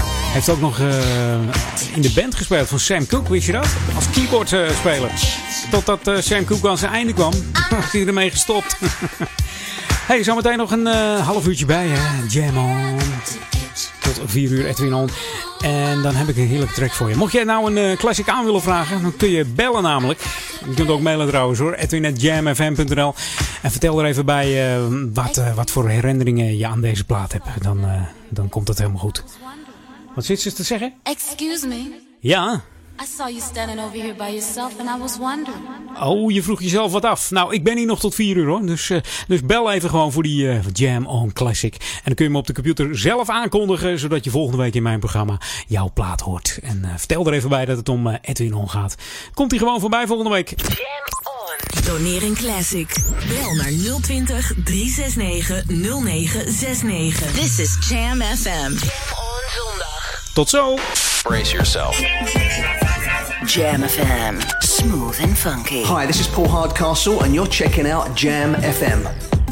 Hij heeft ook nog eh, in de band gespeeld van Sam Cooke, wist je dat? Als keyboardspeler. Totdat eh, Sam Cooke aan zijn einde kwam, is hij ermee gestopt. hey, zometeen nog een eh, half uurtje bij, hè? Jam On. Tot 4 uur Edwin On. En dan heb ik een heerlijke track voor je. Mocht jij nou een eh, classic aan willen vragen, dan kun je bellen namelijk. Je kunt ook mailen trouwens hoor. Edwin.jamfm.nl En vertel er even bij eh, wat, eh, wat voor herinneringen je aan deze plaat hebt. Dan, eh, dan komt het helemaal goed. Wat zit ze te zeggen? Excuse me. Ja. I saw you standing over here by yourself and I was wondering. Oh, je vroeg jezelf wat af. Nou, ik ben hier nog tot 4 uur hoor. Dus, eh, dus bel even gewoon voor die eh, Jam On Classic. En dan kun je hem op de computer zelf aankondigen. Zodat je volgende week in mijn programma jouw plaat hoort. En eh, vertel er even bij dat het om Edwin On gaat. Komt hij gewoon voorbij volgende week. Doneer een classic. Bel naar 020 369 0969. This is Jam FM. Tot zo. Brace yourself. Jam FM. Smooth and funky. Hi, this is Paul Hardcastle, and you're checking out Jam FM.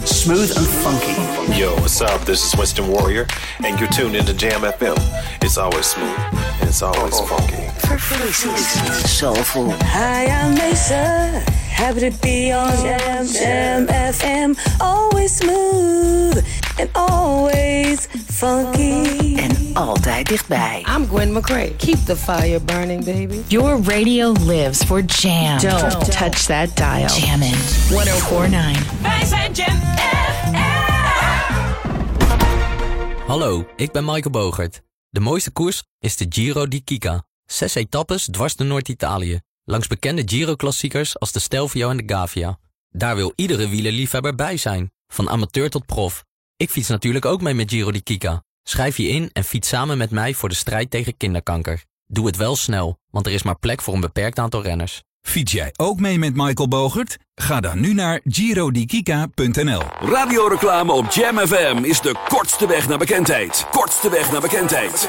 Smooth and funky. Yo, what's up? This is Winston Warrior, and you're tuned into Jam FM. It's always smooth, and it's always funky. Perfectly smooth soulful. Hi, I'm Mesa. Happy to be on Jam, Jam FM. Always smooth and always funky. En altijd dichtbij. I'm Gwen McCrae. Keep the fire burning, baby. Your radio lives for jam. Don't touch that dial. Jammin' 1049. Wij zijn Jam Hallo, ik ben Michael Bogert. De mooiste koers is de Giro di Kika. Zes etappes dwars door Noord-Italië. Langs bekende Giro-klassiekers als de Stelvio en de Gavia. Daar wil iedere wielerliefhebber bij zijn. Van amateur tot prof. Ik fiets natuurlijk ook mee met Giro di Kika. Schrijf je in en fiets samen met mij voor de strijd tegen kinderkanker. Doe het wel snel, want er is maar plek voor een beperkt aantal renners. Fiets jij ook mee met Michael Bogert? Ga dan nu naar girodikika.nl. Radioreclame op Jam FM is de kortste weg naar bekendheid. Kortste weg naar bekendheid.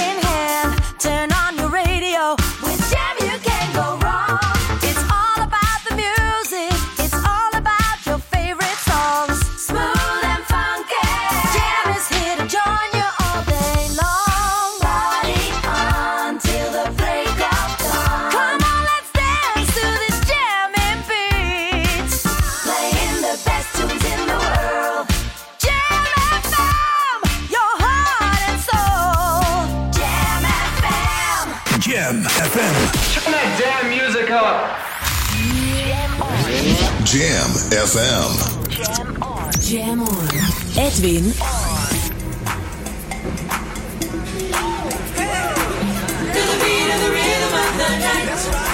Up. Jam FM. Jam on. Edwin On. To the beat When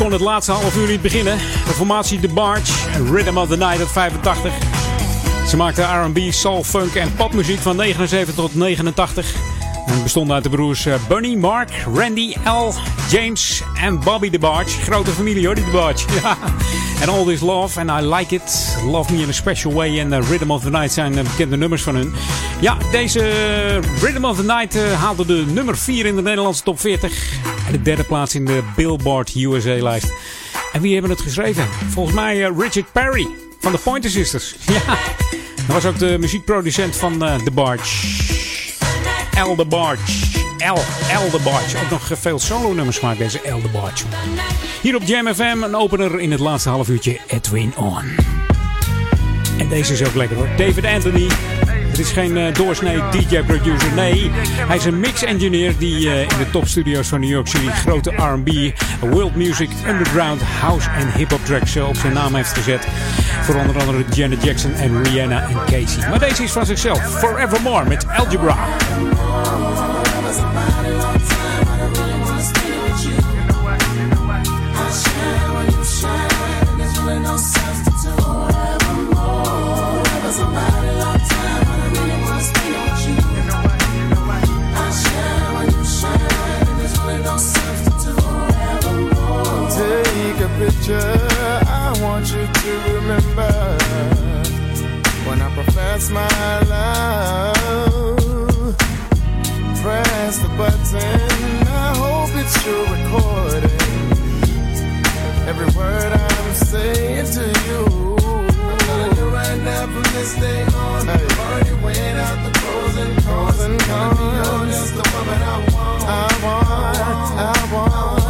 kon het laatste half uur niet beginnen. De formatie The Barge, Rhythm of the Night uit 85. Ze maakten R&B, soul, funk en popmuziek van 79 tot 89. En bestonden uit de broers eh, Bunny, Mark, Randy, L, James en Bobby DeBarge. Grote familie hoor, die DeBarge. Ja. En All This Love and I Like It. Love Me in a Special Way en uh, Rhythm of the Night zijn uh, bekende nummers van hun. Ja, deze Rhythm of the Night haalde de nummer 4 in de Nederlandse top 40. De derde plaats in de Billboard USA-lijst. En wie hebben het geschreven? Volgens mij Richard Perry van de Pointer Sisters. Ja, dat was ook de muziekproducent van The Barge. El de Barge. El, El de Barge. Ook nog veel solo-nummers gemaakt, deze El de Barge. Hier op Jam FM, een opener in het laatste half uurtje, Edwin On. En deze is ook lekker hoor. David Anthony. Is geen uh, doorsnee DJ-producer, nee. Hij is een mix-engineer die uh, in de topstudio's van New York City grote R&B, world music, underground, house en hip-hop tracks uh, op zijn naam heeft gezet. Voor onder andere Janet Jackson en Rihanna en Casey. Maar deze is van zichzelf, Forevermore met Algebra. Picture I want you to remember when I profess my love. Press the button, I hope it's your recording. Every word I'm saying to you. I'm you right now from this day on. Hey. Already weighed out the pros and cons. And cons. Be honest, the woman I want. I want, I want, I want.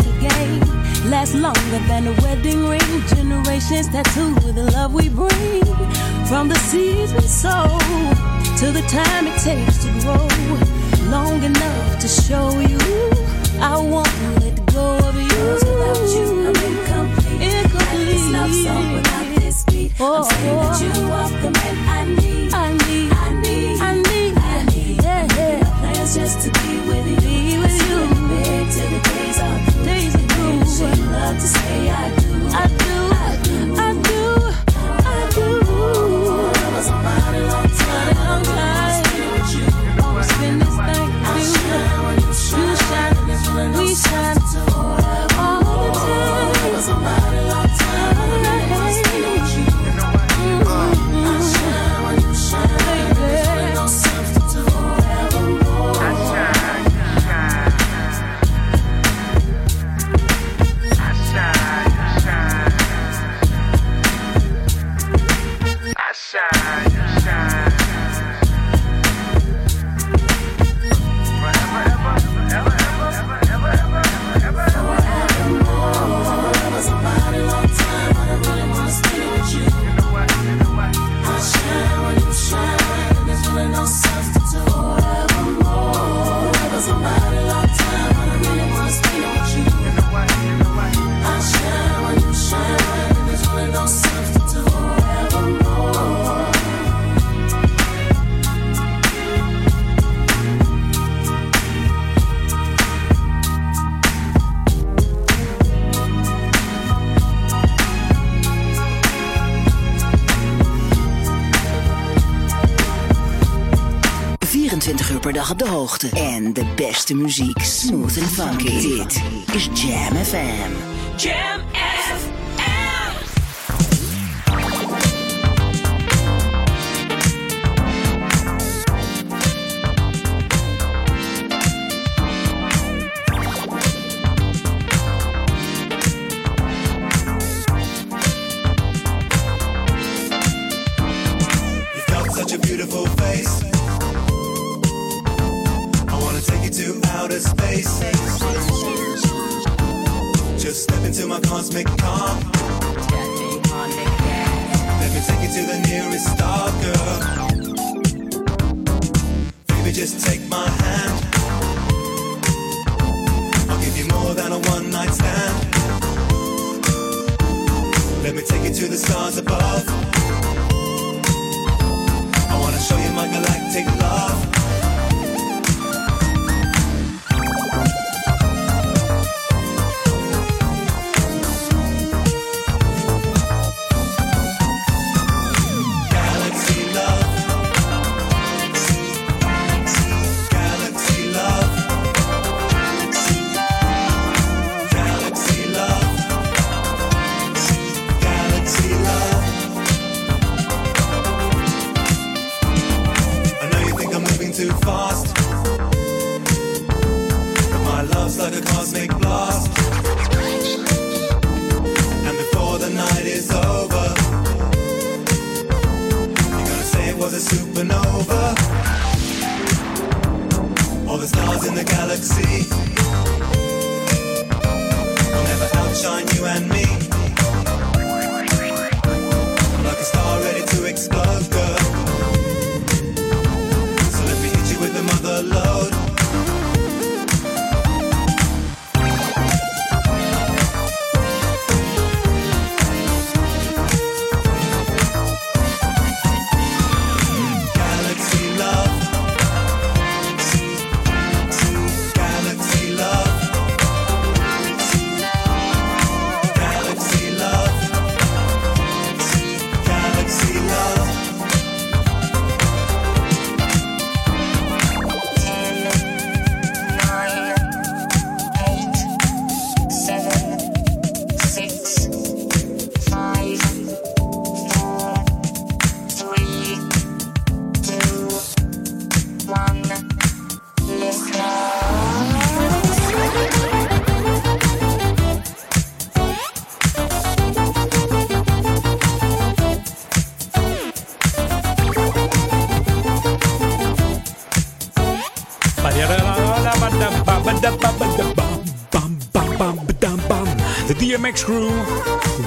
Last longer than a wedding ring. Generations tattoo the love we bring. From the seeds we sow to the time it takes to grow. Long enough to show you En de beste muziek. Smooth and funky. Dit is Jam FM. Jam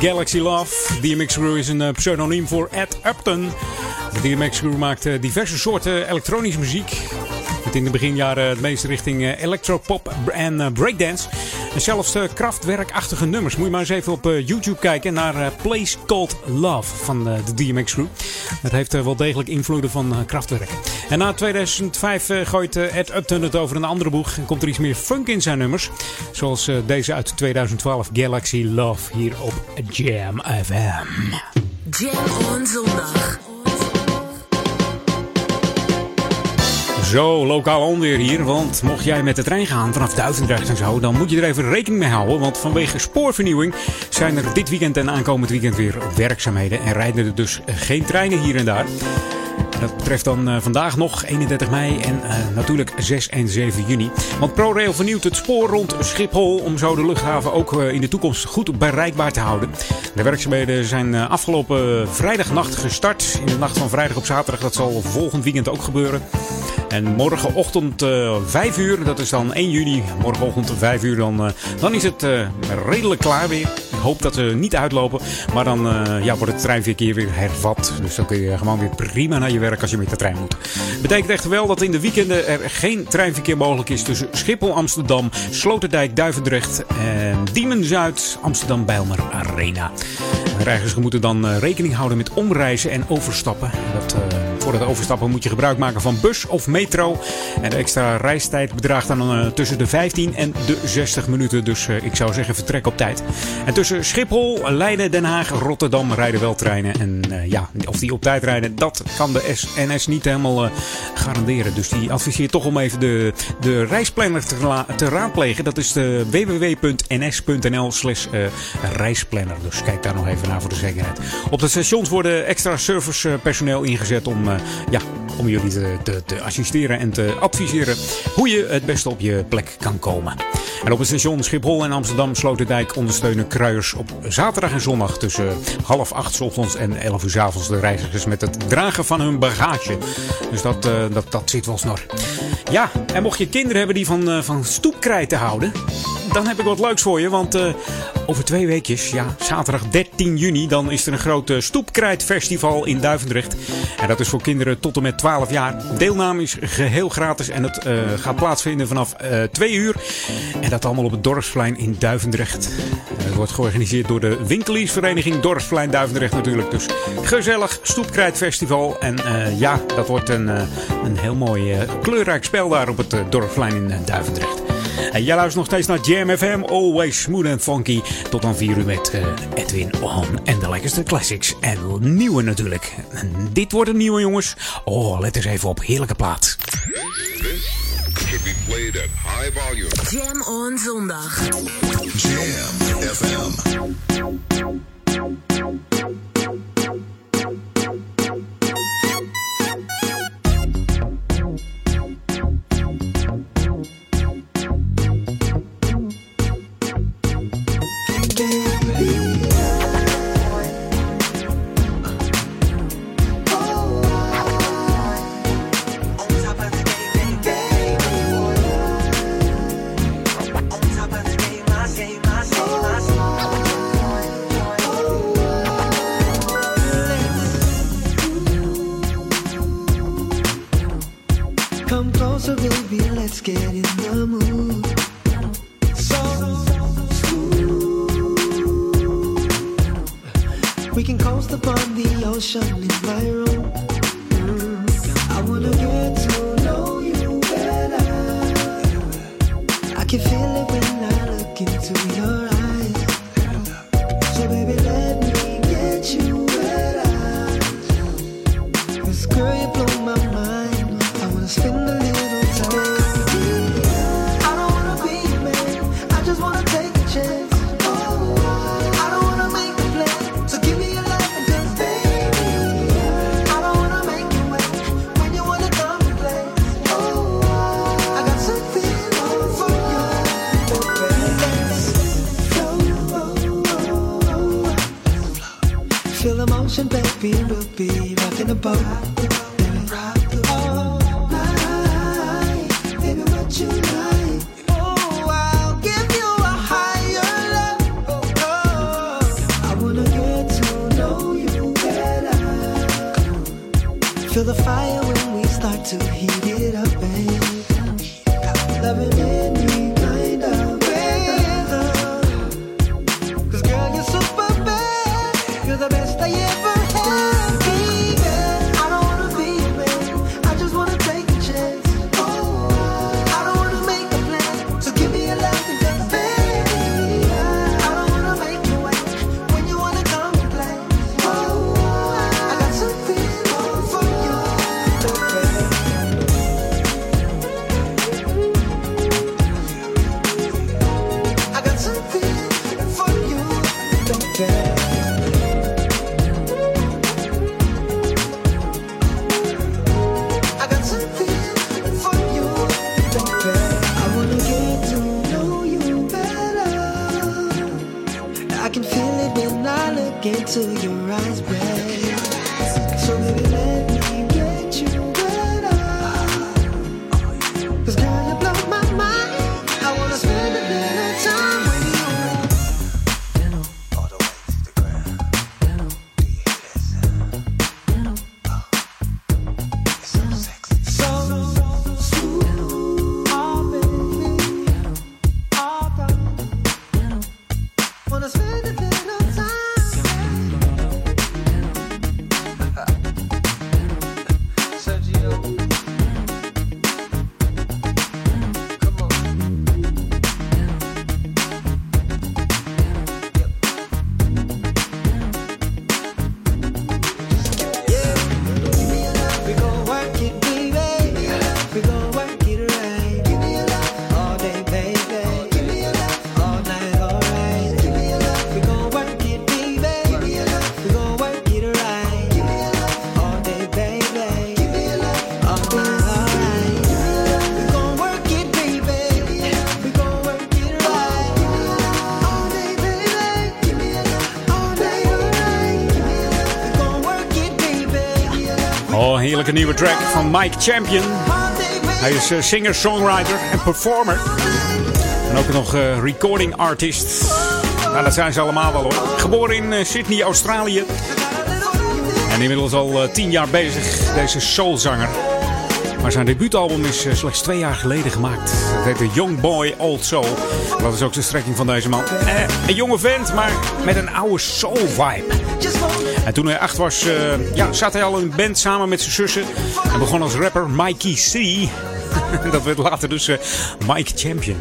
Galaxy Love. DMX Crew is een eh, pseudoniem voor Ed Upton. De DMX Crew maakt eh, diverse soorten elektronische muziek. Met in de beginjaren het meeste richting eh, electropop en breakdance. En zelfs krachtwerkachtige nummers. Moet je maar eens even op YouTube kijken naar Place Called Love van de DMX Crew. Dat heeft wel degelijk invloeden van krachtwerk. En na 2005 eh, gooit eh, Ed Upton het over een andere boeg. En komt er iets meer funk in zijn nummers. Zoals eh, deze uit 2012, Galaxy Love, hier op Jam FM. Jam on zondag. Zo, lokaal onweer hier. Want mocht jij met de trein gaan vanaf Duivendrecht en zo, dan moet je er even rekening mee houden. Want vanwege spoorvernieuwing zijn er dit weekend en aankomend weekend weer werkzaamheden. En rijden er dus geen treinen hier en daar. Dat betreft dan eh, vandaag nog 31 mei en eh, natuurlijk 6 en 7 juni. Want ProRail vernieuwt het spoor rond Schiphol om zo de luchthaven ook eh, in de toekomst goed bereikbaar te houden. De werkzaamheden zijn afgelopen vrijdagnacht gestart. In de nacht van vrijdag op zaterdag. Dat zal volgend weekend ook gebeuren. En morgenochtend eh 5 uur, dat is dan 1 juni. Morgenochtend 5 uur, dan, eh, dan is het eh, redelijk klaar weer. Ik hoop dat ze niet uitlopen. Maar dan ja, wordt het treinverkeer weer hervat. Dus dan kun je gewoon weer prima naar je werk als je met de trein moet. Betekent echter wel dat in de weekenden er geen treinverkeer mogelijk is tussen Schiphol, Amsterdam, Sloterdijk, Duivendrecht en Diemen Zuid, Amsterdam, Bijlmer Arena. Reizigers moeten dan eh, rekening houden met omreizen en overstappen. Dat, eh, voor het overstappen moet je gebruik maken van bus of metro. En de extra reistijd bedraagt dan eh, tussen de 15 en de 60 minuten. Dus ik zou zeggen vertrek op tijd. En tussen Schiphol, Leiden, Den Haag, Rotterdam rijden wel treinen. En ja, of die op tijd rijden, dat kan de NS niet helemaal garanderen. Dus die adviseert toch om even de, de reisplanner te, raadplegen. Dat is www.ns.nl slash reisplanner. Dus kijk daar nog even naar voor de zekerheid. Op de stations worden extra servicepersoneel ingezet om, eh, ja, om jullie te, te, te assisteren en te adviseren hoe je het beste op je plek kan komen. En op het station Schiphol en Amsterdam Sloterdijk ondersteunen kruiers op zaterdag en zondag tussen half acht ochtends en elf uur 's avonds de reizigers met het dragen van hun bagage. Dus dat, eh, dat, dat zit wel snor. Ja, en mocht je kinderen hebben die van, eh, van stoepkrijten houden, dan heb ik wat leuks voor je. Want over twee weekjes, ja, zaterdag 13 juni, dan is er een groot stoepkrijtfestival in Duivendrecht. En dat is voor kinderen tot en met 12 jaar. Deelname is geheel gratis en het eh, gaat plaatsvinden vanaf eh, twee 2 uur. En dat allemaal op het Dorpsplein in Duivendrecht. Eh, het wordt georganiseerd door de winkeliersvereniging Dorpsplein Duivendrecht natuurlijk. Dus gezellig stoepkrijtfestival. En ja, dat wordt een, een heel mooi kleurrijk spel daar op het Dorpsplein in Duivendrecht. En jij luistert nog steeds naar Jam FM, always smooth and funky. Tot aan 4 uur met eh, Edwin On en de lekkerste classics. En nieuwe natuurlijk. Dit wordt een nieuwe jongens. Oh, let eens even op, heerlijke plaat. should be played at high volume. Jam on Zondag. Jam FM. We can coast upon the ocean in my room. Een nieuwe track van Mike Champion. Hij is eh, singer, songwriter en performer. En ook nog eh, recording artist. Nou, dat zijn ze allemaal wel hoor. Geboren in eh, Sydney, Australië. En inmiddels al tien jaar bezig, deze soulzanger. Maar zijn debuutalbum is slechts twee jaar geleden gemaakt. Het heet The Young Boy Old Soul. Dat is ook de strekking van deze man. een jonge vent, maar met een oude soul vibe. En toen hij acht was, eh, ja, zat hij al in een band samen met zijn zussen. En begon als rapper Mikey C. Dat werd later dus eh, Mike Champion.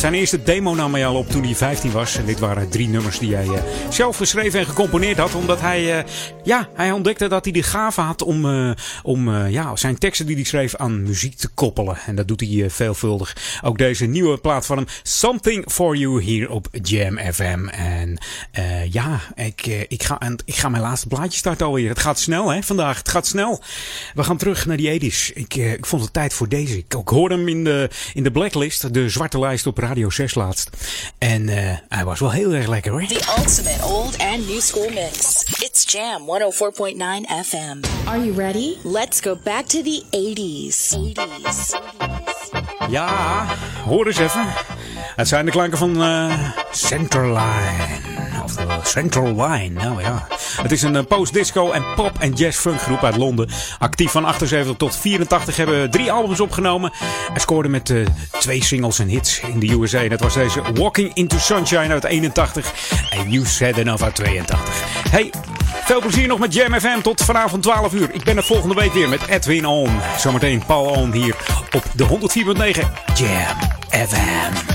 Zijn eerste demo nam hij al op toen hij 15 was. En dit waren drie nummers die hij eh, zelf geschreven en gecomponeerd had. Omdat hij, eh, ja, hij ontdekte dat hij de gave had om, eh, om ja, zijn teksten die hij schreef aan muziek te koppelen. En dat doet hij veelvuldig. Ook deze nieuwe plaat van hem, Something For You, hier op Jam FM. En ja, ik, ik, ga, ik ga mijn laatste blaadje starten alweer. Het gaat snel hè, vandaag. Het gaat snel. We gaan terug naar die 80's. Ik, ik vond het tijd voor deze. Ik, ik hoorde hem in de, in de blacklist, de zwarte lijst op Radio 6 laatst. En eh, hij was wel heel erg lekker hoor. The ultimate old and new school mix. It's Jam 104.9 FM. Are you ready? Let's go back to the 80s. 80s. Ja, hoor eens even. Het zijn de klanken van eh Central Line. Of de Central Line, nou ja. Het is een eh, post-disco en pop- en jazz-funk groep uit Londen. Actief van 78 tot 84 hebben drie albums opgenomen. En scoorden met eh, twee singles en hits in de USA. Dat was deze Walking into Sunshine uit 81 en You Said Enough uit 82. Hey, veel plezier nog met Jam FM tot vanavond 12 uur. Ik ben er volgende week weer met Edwin On. Zometeen Paul On hier op de 104.9 Jam FM.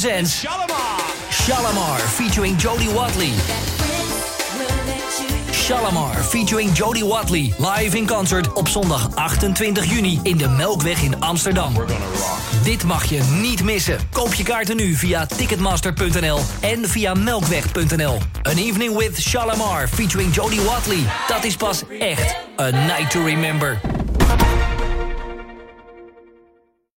presents Shalimar. Featuring Jodie Watley. Shalimar featuring Jodie Watley. Live in concert op zondag 28 juni in de Melkweg in Amsterdam. Dit mag je niet missen. Koop je kaarten nu via ticketmaster.nl en via melkweg.nl. An evening with Shalimar featuring Jodie Watley. Dat is pas echt a night to remember.